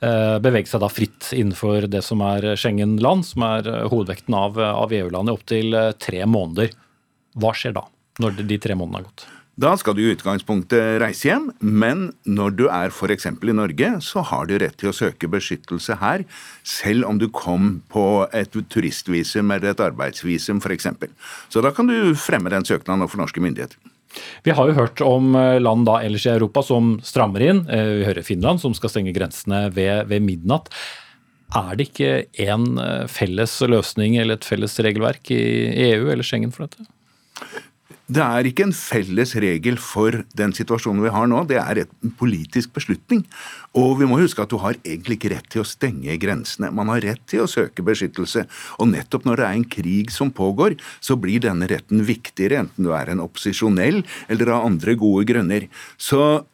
eh, bevege seg da fritt innenfor det som er Schengen-land, som er hovedvekten av, av EU-landet, opptil tre måneder. Hva skjer da, når de tre månedene har gått? Da skal du i utgangspunktet reise hjem, men når du er f.eks. i Norge, så har du rett til å søke beskyttelse her, selv om du kom på et turistvisum eller et arbeidsvisum f.eks. Så da kan du fremme den søknaden overfor norske myndigheter. Vi har jo hørt om eh, land da ellers i Europa som strammer inn. Eh, vi hører Finland som skal stenge grensene ved, ved midnatt. Er det ikke en eh, felles løsning eller et felles regelverk i EU eller Schengen for dette? Det er ikke en felles regel for den situasjonen vi har nå, det er en politisk beslutning. Og vi må huske at du har egentlig ikke rett til å stenge grensene. Man har rett til å søke beskyttelse. Og nettopp når det er en krig som pågår, så blir denne retten viktigere, enten du er en opposisjonell eller av andre gode grunner. Så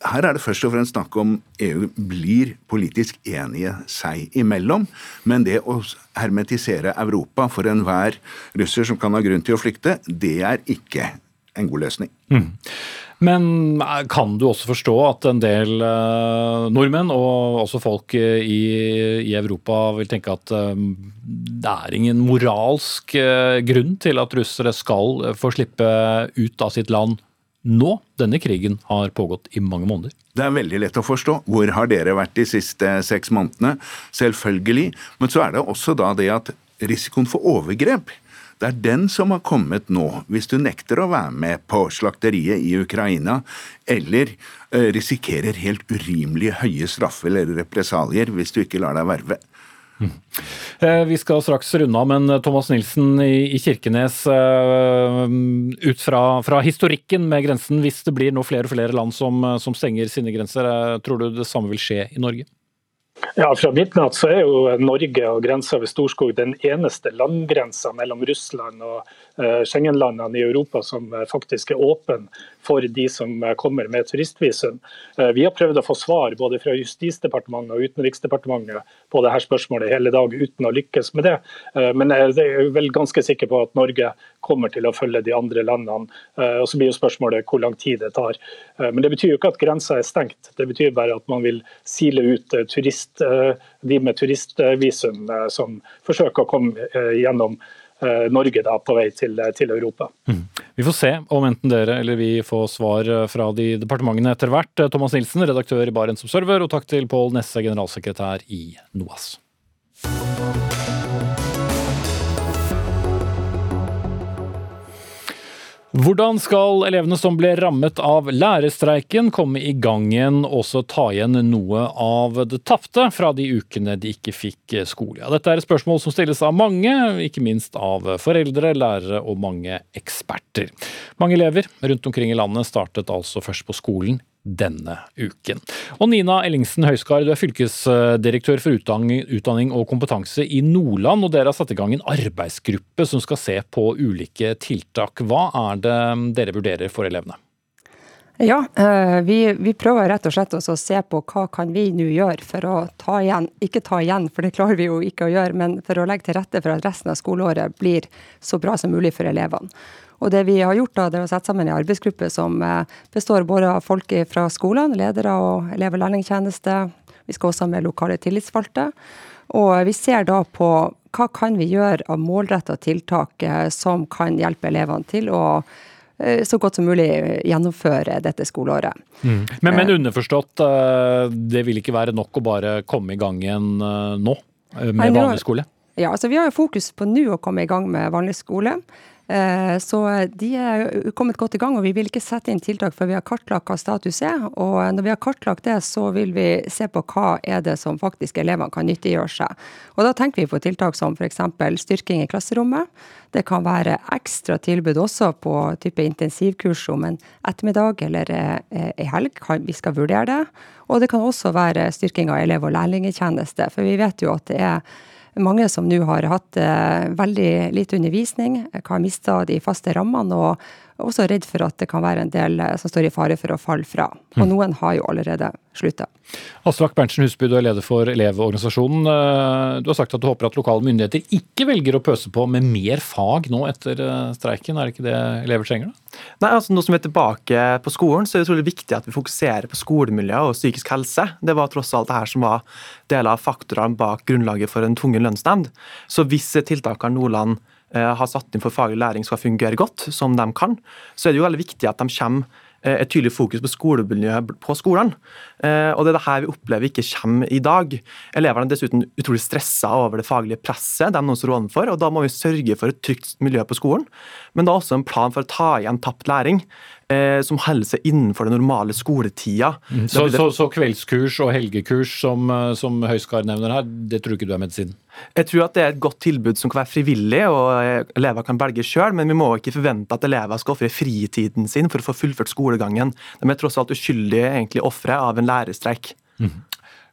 her er det først og fremst snakk om EU blir politisk enige seg imellom, men det å hermetisere Europa for enhver russer som kan ha grunn til å flykte, det er ikke en god løsning. Mm. Men eh, kan du også forstå at en del uh, nordmenn, og også folk i, i, Europa, vil tenke at um, det er ingen moralsk grunn til at russere skal få slippe ut av sitt land nå. Denne krigen har pågått i mange måneder. Det er veldig lett å forstå. Hvor har dere vært de siste seks månedene? Selvfølgelig. Men så er det også da det at risikoen for overgrep det er den som har kommet nå, hvis du nekter å være med på slakteriet i Ukraina, eller eh, risikerer helt urimelig høye straffer eller represalier hvis du ikke lar deg verve. Eh, vi skal straks runde av, men eh, Thomas Nilsen i Kirkenes. Eh, ut fra, fra, historikken med grensen, hvis det blir nå flere og flere land som, som stenger sine grenser, tror du det samme vil skje i Norge? Ja, Fra midnatt så er jo Norge og grensa ved Storskog den eneste landgrensa mellom Russland og Schengen-landene i Europa som uh, faktisk er åpen for de som uh, kommer med turistvisum. Vi har prøvd å få svar både fra Justisdepartementet og Utenriksdepartementet på dette spørsmålet hele dag uten å lykkes med det. Men jeg er vel ganske sikker på at Norge kommer til å følge de andre landene. Og Så blir jo spørsmålet hvor lang tid det tar. Men det betyr jo ikke at grensa er stengt. Det betyr bare at man vil sile ut turist Eh, de med turistvisum eh, som forsøker å komme eh, gjennom Norge da, på vei til, til Europa. Mm. Vi får se om enten dere eller vi får svar fra de departementene etter hvert. Thomas Nilsen, redaktør i Barents Observer, og takk til Pål Nesse, generalsekretær i NOAS. Hvordan skal elevene som ble rammet av lærerstreiken komme i gang igjen og også ta igjen noe av det tapte fra de ukene de ikke fikk skole? Ja, dette er et spørsmål som stilles av mange, ikke minst av foreldre, lærere og mange eksperter. Mange elever rundt omkring i landet startet altså først på skolen denne uken. Og Nina Ellingsen Høiskar, du er fylkesdirektør for utdanning og kompetanse i Nordland, og dere har satt i gang en arbeidsgruppe som skal se på ulike tiltak. Hva er det dere vurderer for elevene? Ja, eh, vi, vi, prøver rett og slett å se på hva kan vi nå gjøre for å ta igjen, ikke ta igjen, for det klarer vi jo ikke å gjøre, men for å legge til rette for at resten av skoleåret blir så bra som mulig for elevene. Og det vi har gjort, da, det er å sette sammen en arbeidsgruppe som eh, består både av folk fra skolene, ledere og elev- og lærlingtjeneste. Vi skal også ha med lokale tillitsvalgte. Og vi ser da på hva kan vi gjøre av målretta tiltak eh, som kan hjelpe elevene til å eh, så godt som mulig gjennomføre dette skoleåret. Mm. Men, men, underforstått, det vil ikke være nok å bare komme i gang igjen nå med vanlig skole? Ja, altså Vi har jo fokus på nå å komme i gang med vanlig skole. Eh, så de er kommet godt i gang, og vi vil ikke sette inn tiltak før vi har kartlagt hva status er. Og når vi har kartlagt det, så vil vi se på hva er det som faktisk elevene kan nyttiggjøre seg. Og da tenker vi på tiltak som f.eks. styrking i klasserommet. Det kan være ekstra tilbud også på type intensivkurs om en ettermiddag eller ei eh, helg. Vi skal vurdere det. Og det kan også være styrking av elev- og lærlingtjeneste, for vi vet jo at det er mange som nå har hatt eh, veldig lite undervisning, har mista de faste rammene og også redd for at det kan være en del eh, som står i fare for å falle fra. Og mm. noen har jo allerede slutta. Aslak Berntsen Husby, du er leder for Elevorganisasjonen. Eh, du har sagt at du håper at lokale myndigheter ikke velger å pøse på med mer fag nå etter eh, streiken. Er det ikke det elever trenger? da? Nei, altså Nå som vi er tilbake på skolen, så er det utrolig viktig at vi fokuserer på skolemiljø og psykisk helse. Det var tross alt det her som var deler av faktorene bak grunnlaget for en tvungen lønnsnemnd. Så hvis tiltakene Nordland har satt inn for faglig læring skal fungere godt, som de kan, så er det jo veldig viktig at de kommer eh, et tydelig fokus på skolemiljøet på skolene. Eh, og Det er det her vi opplever ikke kommer i dag. Elevene er dessuten utrolig stressa over det faglige presset de nå står overfor, og da må vi sørge for et trygt miljø på skolen. Men da også en plan for å ta igjen tapt læring eh, som holder seg innenfor den normale skoletida. Mm. Så, det... så, så, kveldskurs og helgekurs som, eh, som Høiskar nevner her, det tror ikke du er medisin? Jeg tror at det er et godt tilbud som kan være frivillig, og eh, elever kan velge sjøl, men vi må ikke forvente at elever skal ofre fritiden sin for å få fullført skolegangen. De er tross alt uskyldige egentlig ofre av en lærerstreik. Mm.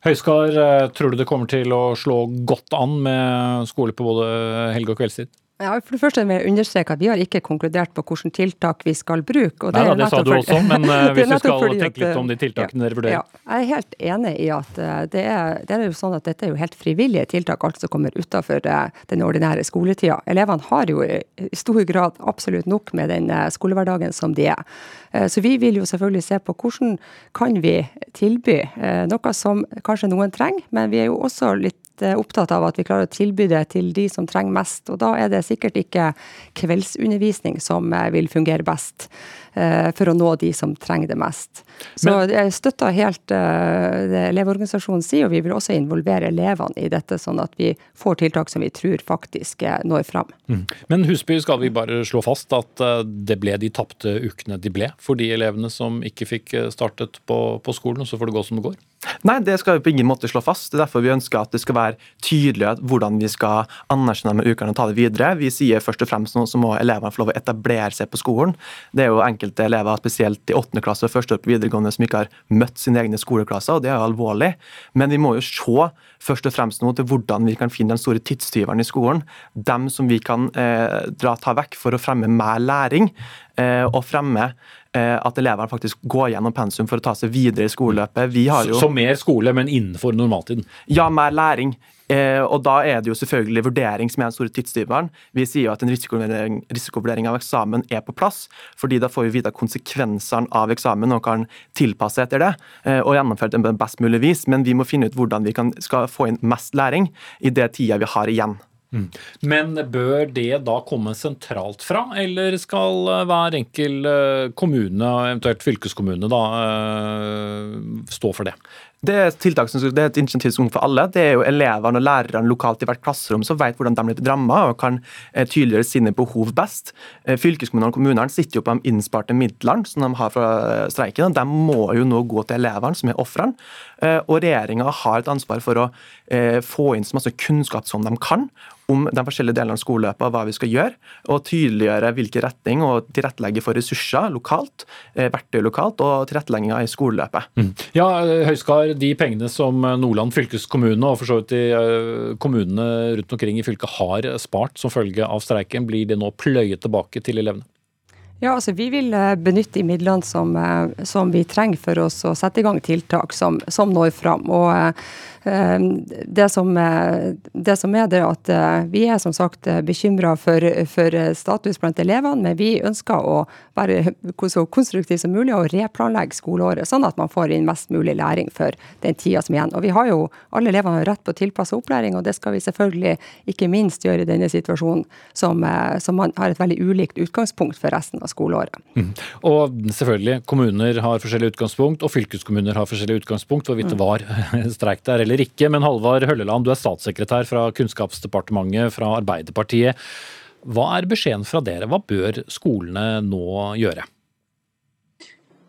Høiskar, eh, tror du det kommer til å slå godt an med skole på både helg og kveldstid? Ja, for det første vil jeg understreke at Vi har ikke konkludert på hvilke tiltak vi skal bruke. det, Nei, det sa du også, men (laughs) uh, hvis du skal tenke litt om de tiltakene ja, dere vurderer. Ja, jeg er helt enig i at uh, det er, det er, jo sånn at dette er jo helt frivillige tiltak, alt som kommer utenfor uh, den ordinære skoletida. Elevene har jo i stor grad absolutt nok med den skolehverdagen som de er. Så vi vil jo selvfølgelig se på hvordan kan vi tilby noe som kanskje noen trenger, men vi er jo også litt Eh, opptatt av at vi klarer å tilby det til de som trenger mest. Og da er det sikkert ikke kveldsundervisning som eh, vil fungere best for å nå de som trenger det mest. Så Men, jeg støtter helt det Elevorganisasjonen sier, og vi vil også involvere elevene i dette, sånn at vi får tiltak som vi tror faktisk når fram. Mm. Men Husby, skal vi bare slå fast at det ble de tapte ukene de ble for de elevene som ikke fikk startet på, på skolen, og så får det gå som det går? Nei, det skal vi på ingen måte slå fast. Det er derfor vi ønsker at det skal være tydelig hvordan vi skal anerkjenne med ukene og ta det videre. Vi sier først og fremst nå så må elevene få lov å etablere seg på skolen. Det er jo enkelte elever, spesielt i 8. klasse og første år på videregående, som ikke har møtt sine egne skoleklasser, og det er jo alvorlig. Men vi må jo se først og fremst nå til hvordan vi kan finne den store tidstyveren i skolen. Dem som vi kan eh, dra, ta vekk for å fremme mer læring, eh, og fremme at elevene faktisk går gjennom pensum for å ta seg videre i skoleløpet. Jo... Så mer skole, men innenfor normaltiden? Ja, mer læring. Eh, og Da er det jo selvfølgelig vurdering som er den store tidstyveren. Vi sier jo at en risikovurdering, risikovurdering, av eksamen er på plass, fordi da får vi vite konsekvensene av eksamen og kan tilpasse etter det. Eh, og gjennomføre det på best mulig vis, men vi må finne ut hvordan vi kan, skal få inn mest læring i det tida vi har igjen. Mm. Men bør det da komme sentralt fra, eller skal eh, hver enkel eh, kommune, eventuelt fylkeskommune, da eh, stå for det? Det er, tiltak som, det er et initiativ som for alle. Det er jo elevene og lærerne lokalt i hvert klasserom som vet hvordan de blir ramma og kan tydeliggjøre sine behov best. Fylkeskommunene og kommunene sitter jo på de innsparte midlene som de har fra streiken. og De må jo nå gå til elevene, som er ofrene. Og regjeringa har et ansvar for å få inn så masse kunnskap som de kan, om de forskjellige delene av skoleløpet og hva vi skal gjøre, og tydeliggjøre hvilken retning og tilrettelegge for ressurser lokalt, eh, verktøy lokalt og tilrettelegginga i skoleløpet. Mm. Ja, Høyskar, de pengene som Nordland fylkeskommune og for så vidt de eh, kommunene rundt omkring i fylket har spart som følge av streiken, blir det nå pløyet tilbake til elevene? Ja, altså Vi vil eh, benytte de midlene som, som vi trenger for oss å sette i gang tiltak som, som når fram. Og det som, det som, er det at eh, vi er som sagt eh, bekymra for, for, status blant elevene, men vi ønsker å være (laughs) så konstruktive som mulig og replanlegge skoleåret, sånn at man får inn mest mulig læring for den tida som er igjen. Og vi har jo, Alle elevene har rett på tilpassa opplæring, og det skal vi selvfølgelig ikke minst gjøre i denne situasjonen, som, eh, som man har et veldig ulikt utgangspunkt for resten av skoleåret. Mm. Og selvfølgelig, kommuner har forskjellig utgangspunkt, og fylkeskommuner har forskjellig utgangspunkt, hvorvidt det mm. var (laughs) streik der eller eller ikke. Men Halvard Hølleland, du er statssekretær fra Kunnskapsdepartementet fra Arbeiderpartiet. Hva er beskjeden fra dere? Hva bør skolene nå gjøre?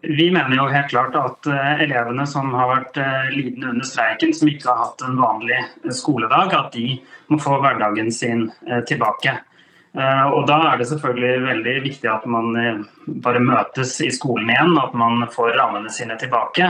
Vi mener jo helt klart at eh, elevene som har vært eh, lidende under streiken, som ikke har hatt en vanlig eh, skoledag, at de må få hverdagen sin tilbake. Og Da er det selvfølgelig veldig viktig at man bare møtes i skolen igjen, at man får rammene sine tilbake.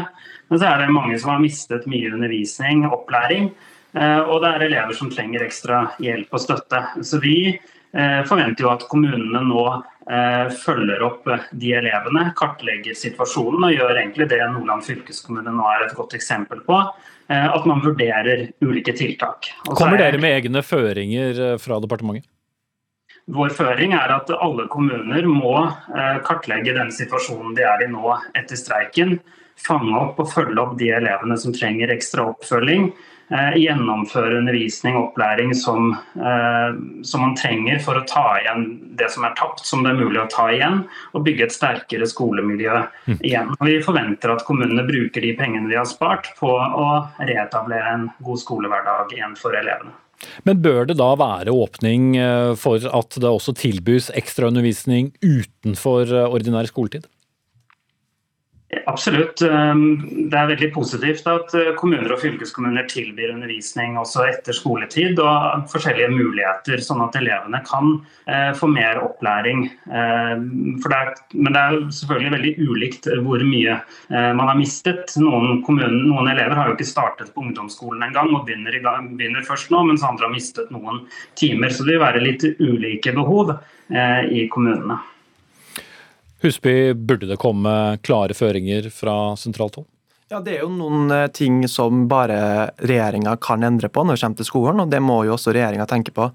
Men så er det mange som har mistet mye undervisning, opplæring. Eh, og det er elever som trenger ekstra hjelp og støtte. Så vi eh, forventer jo at kommunene nå eh, følger opp de elevene, kartlegger situasjonen og gjør egentlig det Nordland fylkeskommune nå er et godt eksempel på. At man vurderer ulike tiltak. Kommer dere med egne føringer fra departementet? Vår føring er at alle kommuner må kartlegge den situasjonen de er i nå etter streiken fange opp og følge opp de elevene som trenger ekstra oppfølging. Eh, gjennomføre undervisning og opplæring som, eh, som, man trenger for å ta igjen det som er tapt, som det er mulig å ta igjen. Og bygge et sterkere skolemiljø mm. igjen. Og vi forventer at kommunene bruker de pengene de har spart på å reetablere en god skolehverdag igjen for elevene. Men bør det da være åpning eh, for at det også tilbys ekstraundervisning utenfor ordinær skoletid? Absolutt. Ehm, det er veldig positivt at eh, kommuner og fylkeskommuner tilbyr undervisning også etter skoletid og forskjellige muligheter, sånn at elevene kan eh, få mer opplæring. Ehm, det er, men det er selvfølgelig veldig ulikt hvor mye eh, man har mistet. Noen, kommunen, noen elever har jo ikke startet på ungdomsskolen engang og begynner, gang, begynner, først nå, mens andre har mistet noen timer. Så det vil være litt ulike behov i kommunene. Husby, burde det komme klare føringer fra sentralt hold? Ja, Det er jo noen eh, ting som bare regjeringa kan endre på når det kommer til skolen. og Det må jo også regjeringa tenke på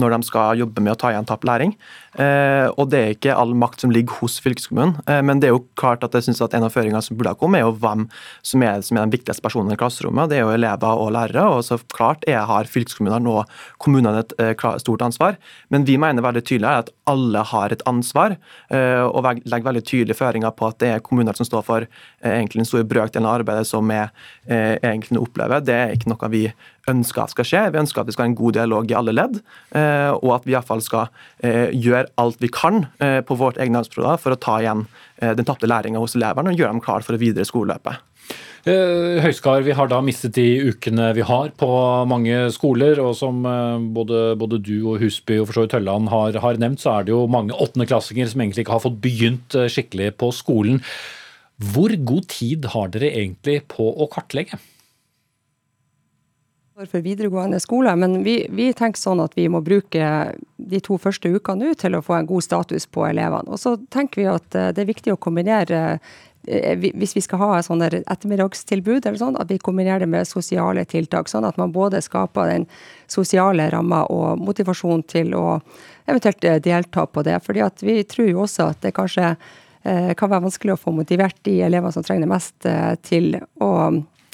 når de skal jobbe med å ta igjen tapt læring. Eh, og Det er ikke all makt som ligger hos fylkeskommunen. Eh, men det er jo klart at jeg synes at en av føringene som burde ha kommet, er jo hvem som er, som er den viktigste personen i klasserommet. Det er jo elever og lærere. og så klart er, har fylkeskommunene nå kommunene et eh, stort ansvar. Men vi mener veldig tydelig at alle har et ansvar, og legger veldig tydelige føringer på at det er kommuner som står for egentlig den store brøkdelen av arbeidet som vi egentlig opplever, det er ikke noe vi ønsker at skal skje. Vi ønsker at vi skal ha en god dialog i alle ledd, eh, og at vi iallfall skal eh, gjøre alt vi kan eh, på vårt egne arbeidsprogram for å ta igjen den tapte læringa hos elevene og gjøre dem klar for det videre skoleløpet. Høyskar, vi har da mistet de ukene vi har på mange skoler. og Som både, både du og Husby og for så vidt Hølland har, har, nevnt, så er det jo mange åttendeklassinger som egentlig ikke har fått begynt skikkelig på skolen. Hvor god tid har dere egentlig på å kartlegge? For videregående skole, men vi, vi, tenker sånn at vi må bruke de to første ukene nå til å få en god status på elevene. Og så tenker vi at eh, det er viktig å kombinere eh, hvis vi skal ha et ettermiddagstilbud, eller sånn, at vi kombinerer det med sosiale tiltak. Sånn at man både skaper den sosiale ramma og motivasjon til å eventuelt eh, delta på det. fordi vi tror jo også at det kanskje kan være vanskelig å få motivert de elevene som trenger det mest, til å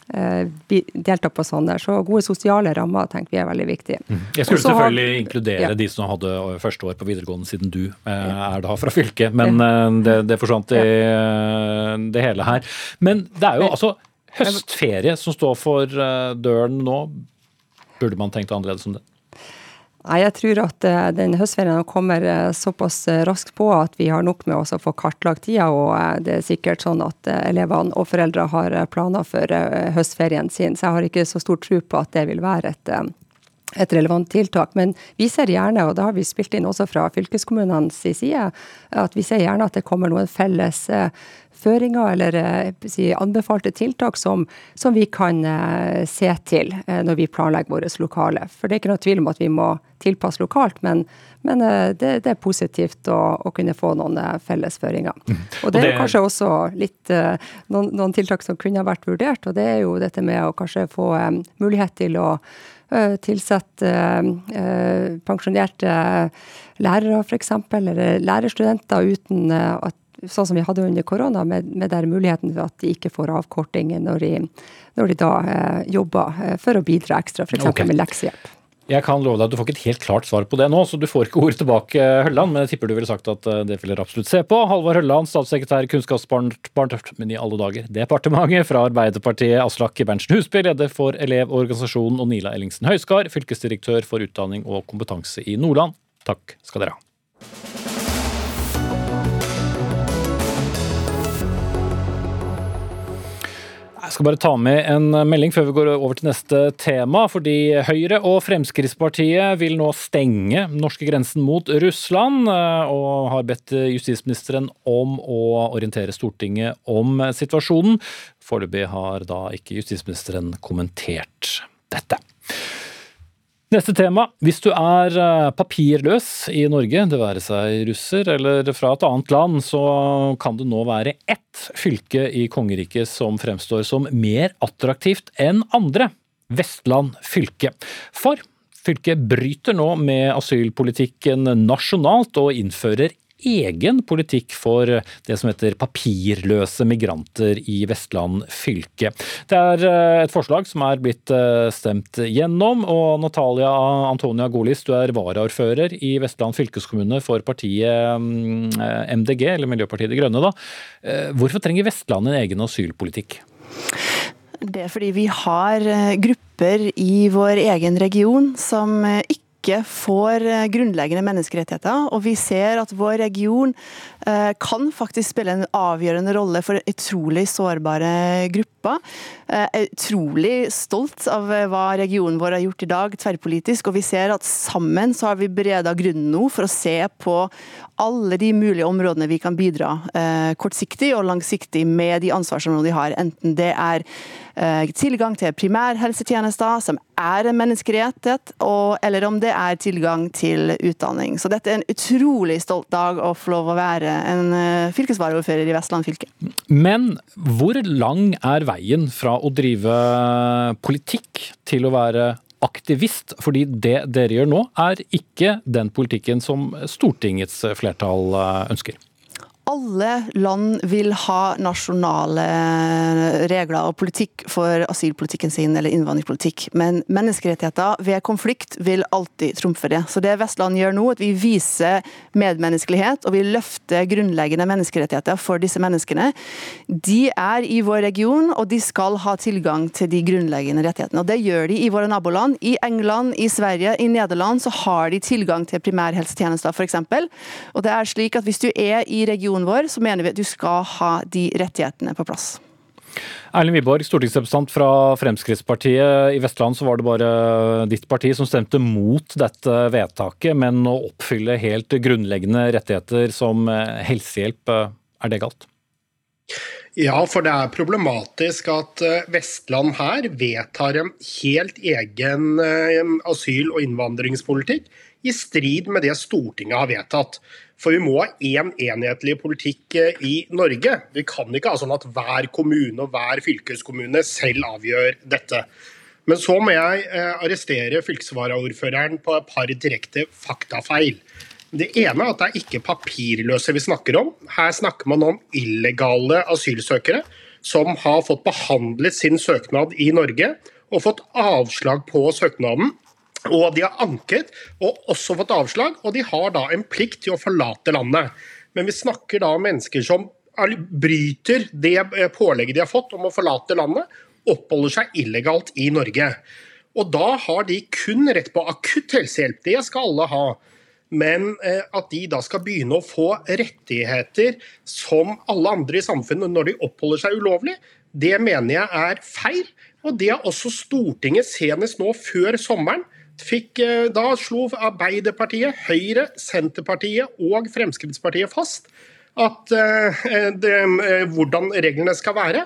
delta på sånne. Så gode sosiale rammer tenker vi er veldig viktig. Mm. Jeg skulle selvfølgelig har, inkludere ja. de som hadde første år på videregående, siden du er da fra fylket. Men det, det forsvant i det hele her. Men det er jo altså høstferie som står for døren nå. Burde man tenkt annerledes om det? Nei, Jeg tror at uh, den høstferien kommer uh, såpass uh, raskt på at vi har nok med oss å få kartlagt tida. Og det er sikkert sånn at elevene og foreldre har planer for høstferien sin. Så jeg har ikke så stor tro på at det vil være et, et relevant tiltak. Men vi ser gjerne, og da har vi spilt inn også fra fylkeskommunenes side, at vi ser gjerne at det kommer noen felles eh, føringer eller eh, si, anbefalte tiltak som, som vi kan eh, se til når vi planlegger våre lokale. For det er ikke noe tvil om at vi må tilpasse lokalt, men, men det, det, er positivt å, å, kunne få noen felles føringer. Mm. Og det er kanskje også litt noen, noen, tiltak som kunne vært vurdert, og det er jo dette med å kanskje få mulighet til å Eh, tilsette eh, pensjonerte lærere, f.eks., eller lærerstudenter uten eh, at sånn som vi hadde under korona, med, med der muligheten for at de ikke får avkorting når de, når de da eh, jobber for å bidra ekstra, f.eks. Okay. med leksehjelp. Jeg kan love deg at du får ikke et helt klart svar på det nå, så du får ikke ordet tilbake, Hølland. Men jeg tipper du ville sagt at eh, det vil dere absolutt se på. Halvard Hølland, statssekretær i Kunnskapsdepartementet, men i alle dager, departementet fra Arbeiderpartiet. Aslak Berntsen Husby, leder for Elevorganisasjonen, og Nila Ellingsen Høiskar, fylkesdirektør for utdanning og kompetanse i Nordland. Takk skal dere ha. Jeg skal bare ta med en melding før vi går over til neste tema. Fordi Høyre og Fremskrittspartiet vil nå stenge norskegrensen mot Russland, eh, og har bedt justisministeren om å orientere Stortinget om situasjonen. Foreløpig har da ikke justisministeren kommentert dette. Neste tema. Hvis du er eh, papirløs i Norge, det være seg russer eller fra et annet land, så kan det nå være ett fylke i kongeriket som fremstår som mer attraktivt enn andre. Vestland fylke. For fylket bryter nå med asylpolitikken nasjonalt og innfører egen politikk for det som heter papirløse migranter i Vestland fylke. Det er eh, et forslag som er blitt eh, stemt gjennom, og Natalia Antonia Golis, du er varaordfører i Vestland fylkeskommune for partiet MDG, mm, eller Miljøpartiet De Grønne. da. Eh, hvorfor trenger Vestland en egen asylpolitikk? Det er fordi vi har grupper i vår egen region som ikke ikke får eh, grunnleggende menneskerettigheter. Og vi ser at vår region eh, kan faktisk spille en avgjørende rolle for utrolig sårbare grupper. Jeg eh, er utrolig stolt av hva regionen vår har gjort i dag tverrpolitisk, og vi ser at sammen så har vi bereda grunnen nå for å se på alle de mulige områdene vi kan bidra kortsiktig og langsiktig med de ansvarsområdene de har, enten det er Eh, tilgang til primærhelsetjenester, som er en menneskerettighet, eller om det er tilgang til utdanning. Så dette er en utrolig stolt dag å få lov å være en eh, fylkesvaraordfører i Vestland fylke. Men hvor lang er veien fra å drive politikk til å være aktivist, fordi det dere gjør nå er ikke den politikken som Stortingets flertall ønsker alle land vil ha nasjonale regler og politikk for asylpolitikken sin eller innvandringspolitikk, men menneskerettigheter ved konflikt vil alltid trumfe det. Så det Vestland gjør nå, at vi viser medmenneskelighet og vi løfter grunnleggende menneskerettigheter for disse menneskene. De er i vår region, og de skal ha tilgang til de grunnleggende rettighetene. Og Det gjør de i våre naboland. I England, i Sverige, i Nederland så har de tilgang til primærhelsetjenester, f.eks. Og det er slik at hvis du er i regionen regionen vår, så mener vi at du skal ha de rettighetene på plass. Erlend Wiborg, stortingsrepresentant fra Fremskrittspartiet. I Vestland så var det bare ditt parti som stemte mot dette vedtaket, men å oppfylle helt grunnleggende rettigheter som eh, helsehjelp, eh, er det galt? Ja, for det er problematisk at eh, Vestland her vedtar en helt egen asyl- og innvandringspolitikk i strid med det Stortinget har vedtatt. For vi må ha én en enhetlig politikk eh, i Norge. Vi kan ikke ha sånn at hver kommune og hver fylkeskommune selv avgjør dette. Men så må jeg eh, arrestere fylkesvaraordføreren på et par direkte faktafeil. Det ene er at det er ikke papirløse vi snakker om. Her snakker man om illegale asylsøkere som har fått behandlet sin søknad i Norge og fått avslag på søknaden og de har anket og også fått avslag, og de har da en plikt til å forlate landet. Men vi snakker da om mennesker som bryter det eh, pålegget de har fått om å forlate landet, oppholder seg illegalt i Norge. Og da har de kun rett på akutt helsehjelp, det skal alle ha. Men eh, at de da skal begynne å få rettigheter som alle andre i samfunnet når de oppholder seg ulovlig, det mener jeg er feil. Og det har også Stortinget senest nå før sommeren fikk, eh, da slo Arbeiderpartiet, Høyre, Senterpartiet og Fremskrittspartiet fast at, det, hvordan reglene skal være.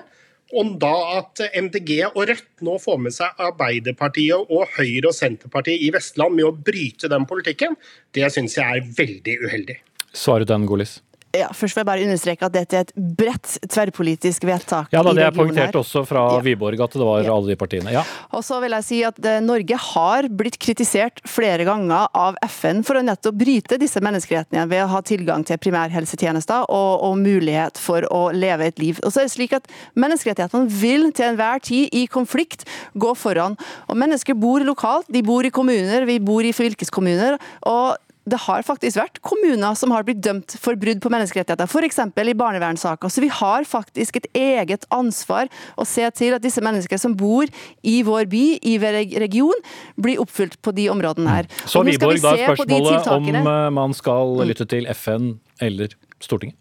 Og da at MDG og Rødt nå får med seg Arbeiderpartiet og Høyre og Senterpartiet i Vestland med å bryte den politikken, det syns jeg er veldig uheldig. Svaret den, Golis? Ja, først vil jeg bare understreke at dette er et bredt tverrpolitisk vedtak. Ja, da, Det er poengtert også fra ja. Wiborg at det var ja. alle de partiene. Ja. Og så vil jeg si at eh, Norge har blitt kritisert flere ganger av FN for å nettopp bryte disse menneskerettighetene ved å ha tilgang til primærhelsetjenester og, og, mulighet for å leve et liv. Og så er det slik at Menneskerettighetene vil til enhver tid i konflikt gå foran. Og Mennesker bor lokalt, de bor i kommuner, vi bor i fylkeskommuner. og det har faktisk vært kommuner som har blitt dømt for brudd på menneskerettigheter, f.eks. i barnevernssaker. Så vi har faktisk et eget ansvar å se til at disse menneskene som bor i vår by, i vår region, blir oppfylt på de områdene her. Så Wiborg, da er spørsmålet om eh, man skal mm. lytte til FN eller Stortinget?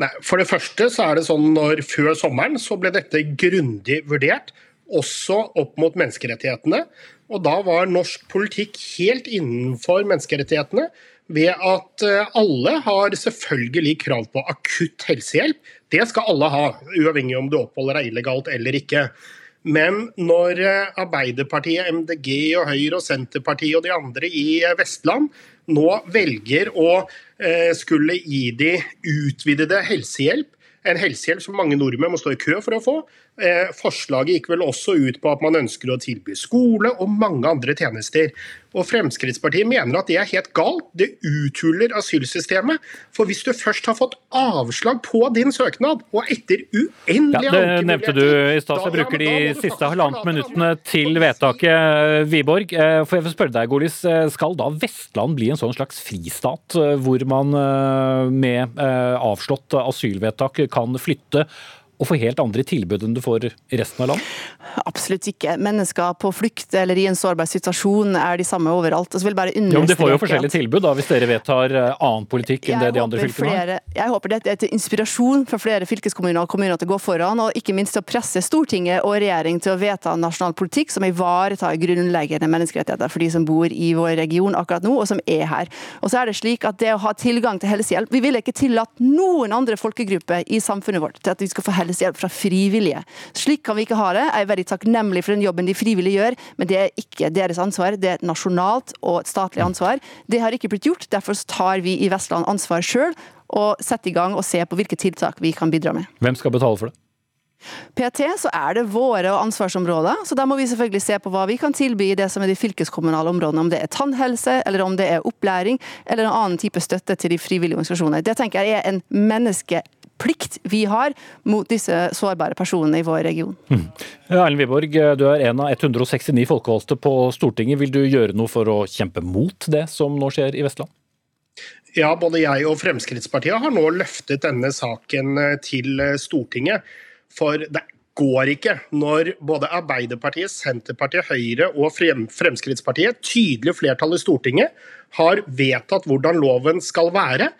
Nei, For det første så er det sånn når før sommeren så ble dette grundig vurdert, også opp mot menneskerettighetene. Og da var norsk politikk helt innenfor menneskerettighetene ved at eh, alle har selvfølgelig krav på akutt helsehjelp. Det skal alle ha, uavhengig om du oppholder deg illegalt eller ikke. Men når eh, Arbeiderpartiet, MDG og Høyre og Senterpartiet og de andre i eh, Vestland nå velger å skulle gi de utvidede helsehjelp, en helsehjelp som mange nordmenn må stå i kø for å få, Eh, forslaget gikk vel også ut på at man ønsker å tilby skole og mange andre tjenester. Og Fremskrittspartiet mener at det er helt galt. Det uthuler asylsystemet. For hvis du først har fått avslag på din søknad, og etter uendelige ja, Det nevnte du i stad, så jeg bruker de siste halvannet minuttene til vedtaket. Wiborg, eh, for jeg vil spørre deg, Golis, eh, skal da Vestland bli en sånn slags fristat, hvor man med avslått asylvedtak kan flytte og få helt andre tilbud enn du får i resten av landet? Absolutt ikke. Mennesker på flykt eller i en sårbar situasjon er de samme overalt. Og så vil jeg bare jo, men De får jo forskjellige tilbud da, hvis dere vedtar eh, annen politikk enn det de andre fylkene flere, har? Jeg håper dette er til inspirasjon for flere fylkeskommuner og kommuner til å gå foran, og ikke minst til å presse Stortinget og regjering til å vedta nasjonal politikk som ivaretar grunnleggende menneskerettigheter for de som bor i vår region akkurat nå, og som er her. Og så er det slik at det å ha tilgang til helsehjelp Vi vil ikke tillatt noen andre folkegrupper i samfunnet vårt til at vi skal få helsehjelp fra frivillige. Slik kan vi ikke ha det. Jeg er veldig takknemlig for den jobben de frivillige gjør, men det er ikke deres ansvar. Det er et nasjonalt og et statlig ansvar. Det har ikke blitt gjort. Derfor tar vi i Vestland ansvar sjøl og setter i gang og ser på hvilke tiltak vi kan bidra med. Hvem skal betale for det? PT så er det våre ansvarsområder, så da må vi selvfølgelig se på hva vi kan tilby i det som er de fylkeskommunale områdene. Om det er tannhelse, eller om det er opplæring, eller en annen type støtte til de frivillige organisasjonene. Det tenker jeg er en menneske plikt vi har mot disse sårbare personene i vår region. Mm. Erlend Wiborg, du er en av 169 folkevalgte på Stortinget. Vil du gjøre noe for å kjempe mot det som nå skjer i Vestland? Ja, både jeg og Fremskrittspartiet har nå løftet denne saken eh, til eh, Stortinget. For det går ikke når både Arbeiderpartiet, Senterpartiet, Høyre og Fremskrittspartiet, tydelig flertall i Stortinget, har vedtatt hvordan loven skal være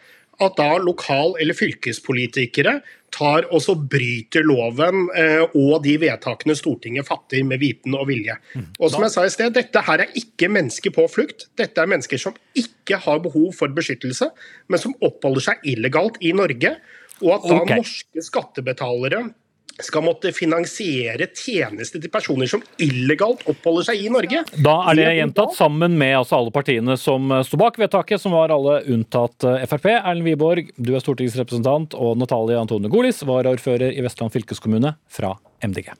at da lokal- eller fylkespolitikere tar og så bryter loven eh, og de vedtakene Stortinget fatter med viten og vilje. Mm. Og som jeg sa i sted, Dette her er ikke mennesker på flukt. Dette er mennesker som ikke har behov for beskyttelse, men som oppholder seg illegalt i Norge. Og at da okay. norske skattebetalere skal måtte finansiere tjenester til personer som illegalt oppholder seg i Norge. Da er det gjentatt sammen med altså alle partiene som sto bak vedtaket, som var alle unntatt eh, Frp. Erlend Wiborg, du er stortingsrepresentant, og Natalie Antone Golis, varaordfører i Vestland fylkeskommune fra MDG.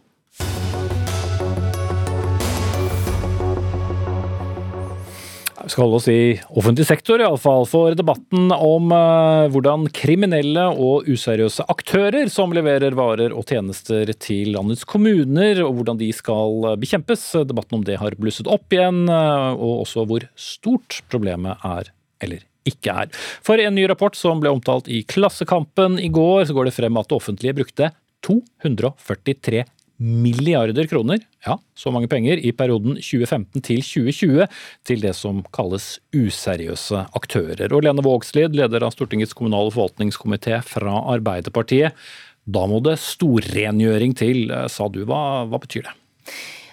Vi skal holde oss i offentlig sektor, iallfall. For debatten om uh, hvordan kriminelle og useriøse aktører som leverer varer og tjenester til landets kommuner, og hvordan de skal bekjempes. Debatten om det har blusset opp igjen, uh, og også hvor stort problemet er eller ikke er. For en ny rapport som ble omtalt i Klassekampen i går, så går det frem at det offentlige brukte 243 milliarder kroner, ja, så mange penger, i perioden 2015 til 2020 til det som kalles useriøse aktører. Og Lene Vågslid, leder av Stortingets kommunale forvaltningskomité fra Arbeiderpartiet. Da må det storrengjøring til, sa du. Hva, hva betyr det?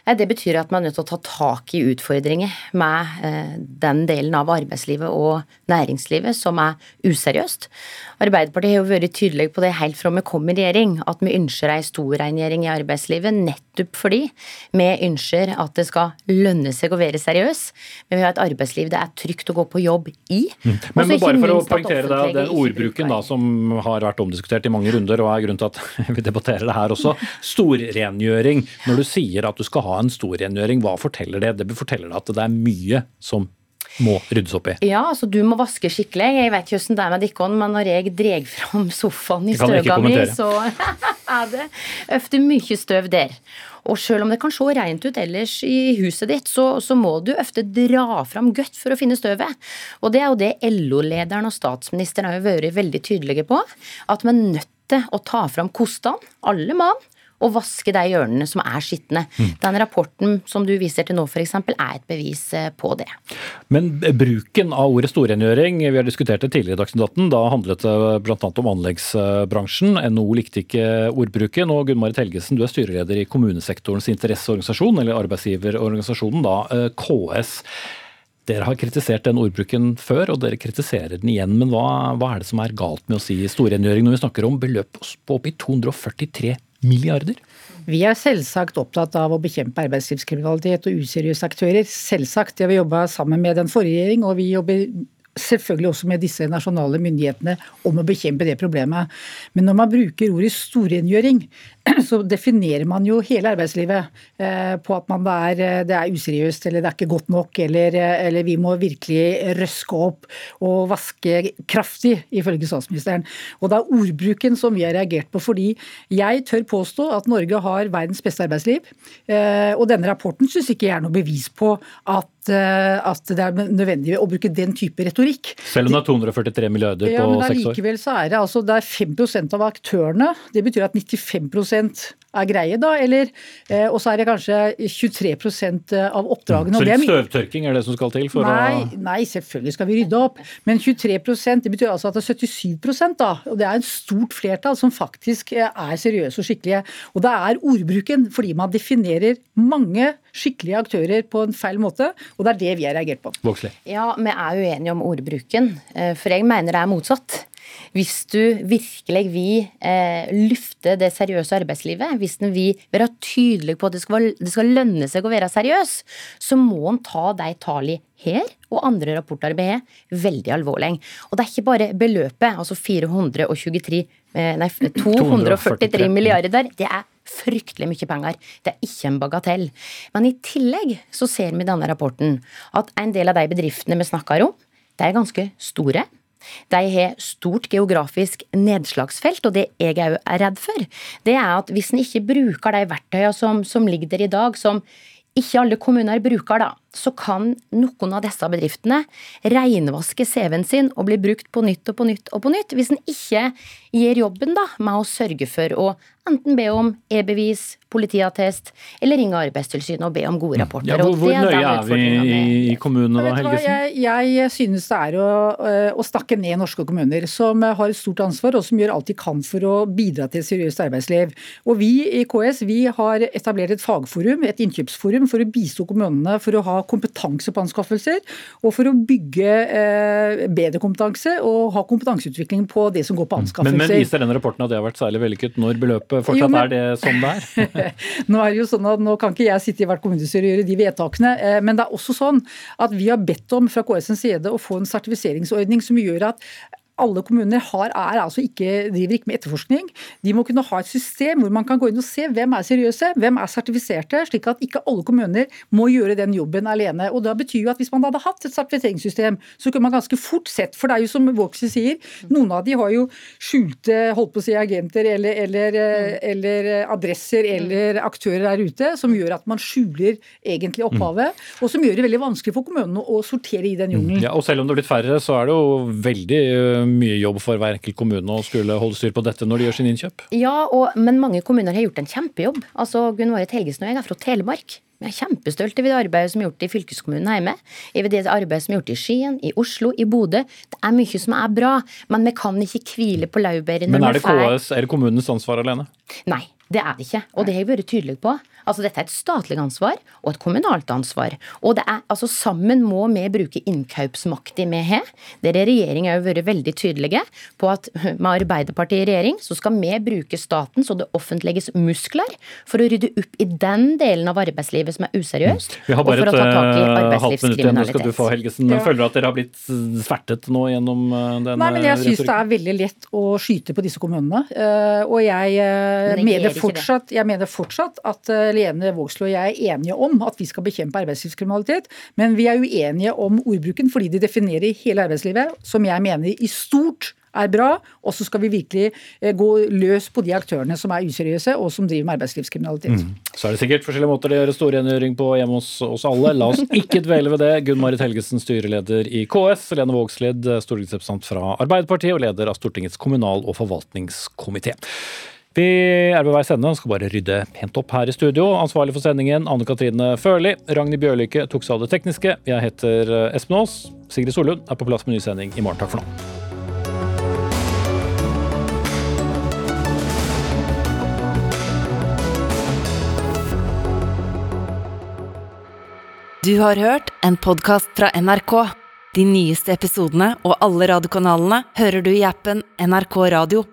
Det betyr at man er nødt til å ta tak i utfordringer med eh, den delen av arbeidslivet og næringslivet som er useriøst. Arbeiderpartiet har jo vært tydelig på det helt fra vi kom i regjering, at vi ønsker ei storrengjering i arbeidslivet nettopp fordi vi ønsker at det skal lønne seg å være seriøs. Men vi har et arbeidsliv det er trygt å gå på jobb i. Mm. Men, men bare for å poengtere det, den ordbruken da, som har vært omdiskutert i mange runder, og er grunnen til at (laughs) vi debatterer det her også. Storrengjøring. Når du sier at du skal ha en storrengjøring, hva forteller det? Det forteller deg at det er mye som må ryddes opp i? Ja, altså du må vaske skikkelig. Jeg vet ikke hvordan det er med dere, men når jeg drar fram sofaen i støga mi, så (laughs) er det ofte mye støv der. Og selv om det kan se rent ut ellers i huset ditt, så, så må du ofte dra fram godt for å finne støvet. Og det er jo det LO-lederen og statsministeren har vært veldig tydelige på. At vi er nødt til å ta fram kostene, alle mann, og vaske de hjørnene som er skitne. Mm. Den rapporten som du viser til nå f.eks. er et bevis eh, på det. Men bruken av ordet storrengjøring, vi har diskutert det tidligere i Dagsnytt 18. Da handlet det bl.a. om anleggsbransjen. NHO likte ikke ordbruken. Og Gunn Marit Helgesen, du er styreleder i kommunesektorens interesseorganisasjon, eller arbeidsgiverorganisasjonen, da, eh, KS. Dere har kritisert den ordbruken før, og dere kritiserer den igjen. Men hva, hva er det som er galt med å si storrengjøring når vi snakker om beløp på oppi 243 milliarder? Vi er selvsagt opptatt av å bekjempe arbeidslivskriminalitet og useriøse aktører. Selvsagt. Det har vi jobba sammen med den forrige regjering, og vi jobber selvfølgelig også med disse nasjonale myndighetene om å bekjempe det problemet. Men når man bruker ordet storrengjøring, (clears throat) så definerer man jo hele arbeidslivet eh, på at man er, eh, det er useriøst eller det er ikke godt nok, eller, eh, eller, vi må virkelig røske opp og vaske kraftig, ifølge statsministeren. Og det er ordbruken som vi har reagert på, fordi jeg tør påstå at Norge har verdens beste arbeidsliv. Og denne rapporten syns ikke jeg er noe bevis på at at det er nødvendig å bruke den type retorikk. Selv om det er 243 milliarder på seks ja, men seks år? Likevel så er det altså det er 5% av aktørene. Det betyr at 95 er greie, da, eller eh, Og så er det kanskje 23% av oppdragene. Så litt støvtørking er det som skal til? for nei, å... nei, selvfølgelig skal vi rydde opp. Men 23 det betyr altså at det er 77% da, og det er en stort flertall som faktisk eh, er seriøse og skikkelige. Og det er ordbruken, fordi man definerer mange skikkelige aktører på en feil måte, og det er det vi har reagert på. Vokslig. Ja, vi er uenige om ordbruken, eh, for jeg mener det er motsatt. Hvis du virkelig vil eh, lufte det seriøse arbeidslivet, hvis en vil være tydelig på at det skal, det skal, lønne seg å være seriøs, så må en ta de tallene her og andre rapporter vi har, veldig alvorlig. Og det er ikke bare beløpet, altså 423, eh, nei, 243 milliarder, det er fryktelig mye penger. Det er ikke en bagatell. Men i tillegg så ser vi i denne rapporten at en del av de bedriftene vi snakker om, de er ganske store. De har stort geografisk nedslagsfelt, og det jeg òg er redd for, det er at hvis en ikke bruker de verktøyene som, som ligger der i dag, som ikke alle kommuner bruker, da, så kan noen av disse bedriftene reinvaske CV-en sin og bli brukt på nytt og på nytt og på nytt, hvis en ikke gjør jobben da, med å sørge for å enten be om e-bevis, politiattest, eller ringe Arbeidstilsynet og be om gode rapporter. Ja, hvor, hvor nøye er vi i kommunene da, Helgesen? Jeg, jeg, synes det er å, eh, å, snakke ned norske kommuner, som har et stort ansvar, og som gjør alt de kan for å bidra til et seriøst arbeidsliv. Og Vi i KS vi har etablert et fagforum, et innkjøpsforum, for å bistå kommunene for å ha kompetanse på anskaffelser, og for å bygge eh, bedre kompetanse og ha kompetanseutvikling på det som går på anskaffelser. Men, men viser denne rapporten at det har vært særlig vellykket når beløpet fortsatt jo, men, er det som det er? (laughs) nå er det jo sånn at nå kan ikke jeg sitte i hvert kommunestyre og gjøre de vedtakene, eh, men det er også sånn at vi har bedt om fra KS' side å få en sertifiseringsordning som gjør at alle kommuner har, er altså ikke, driver ikke med etterforskning. De må kunne ha et system hvor man kan gå inn og se hvem er seriøse, hvem er sertifiserte, slik at ikke alle kommuner må gjøre den jobben alene. Og da betyr jo at Hvis man hadde hatt et sertifiseringssystem, så kunne man ganske fort sett For det er jo som Vågsø sier, noen av de har jo skjulte holdt på å si, agenter eller, eller, eller adresser eller aktører der ute som gjør at man skjuler egentlig opphavet, og som gjør det veldig vanskelig for kommunene å sortere i den jungelen. Ja, og selv om det har blitt færre, så er det jo veldig mye jobb for hver enkelt kommune å skulle holde styr på dette når de gjør sin innkjøp? Ja, og, men mange kommuner har gjort en kjempejobb. Altså, Gunn Marit Helgesen og jeg er fra Telemark. Vi er kjempestolte over det arbeidet som er gjort i fylkeskommunen hjemme. Over det arbeidet som er gjort i Skien, i Oslo, i Bodø. Det er mye som er bra, men vi kan ikke hvile på laurbærene. Men er det KS eller kommunens ansvar alene? Nei. Det er det ikke, og det har jeg vært tydelig på. Altså, Dette er et statlig ansvar og et kommunalt ansvar. Og det er, altså Sammen må vi bruke innkjøpsmakta vi har. Der har regjeringa òg vært veldig tydelige på at med Arbeiderpartiet i regjering så skal vi bruke statens og det offentliges muskler for å rydde opp i den delen av arbeidslivet som er useriøst, Vi har og for å et ta tak i eh, halvt minutt igjen. Nå skal du få, Helgesen. Ja. Føler du at dere har blitt svertet nå gjennom eh, den Nei, men jeg syns det er veldig lett å skyte på disse kommunene. eh, Og jeg, eh, Men mener fortsatt, jeg mener fortsatt at eh, Lene Vågslid og jeg er enige om at vi skal bekjempe arbeidslivskriminalitet, men vi er uenige om ordbruken fordi de definerer hele arbeidslivet, som jeg mener i stort er bra, og så skal vi virkelig eh, gå løs på de aktørene som er useriøse og som driver med arbeidslivskriminalitet. Mm. Så er det sikkert forskjellige måter å gjøre storrengjøring på hjemme hos oss alle. La oss ikke dvele ved det. Gunn-Marit Helgesen, styreleder i KS. Lene Vågslid, stortingsrepresentant fra Arbeiderpartiet og leder av Stortingets kommunal- og forvaltningskomité. Vi er ved veis ende og skal bare rydde pent opp her i studio. Ansvarlig for sendingen Anne Katrine Førli. Ragnhild Bjørlykke tok seg av det tekniske. Jeg heter eh, Espen Aas. Sigrid Solund er på plass med ny sending i morgen. Takk for nå. Du har hørt en podkast fra NRK. De nyeste episodene og alle radiokanalene hører du i appen NRK Radio.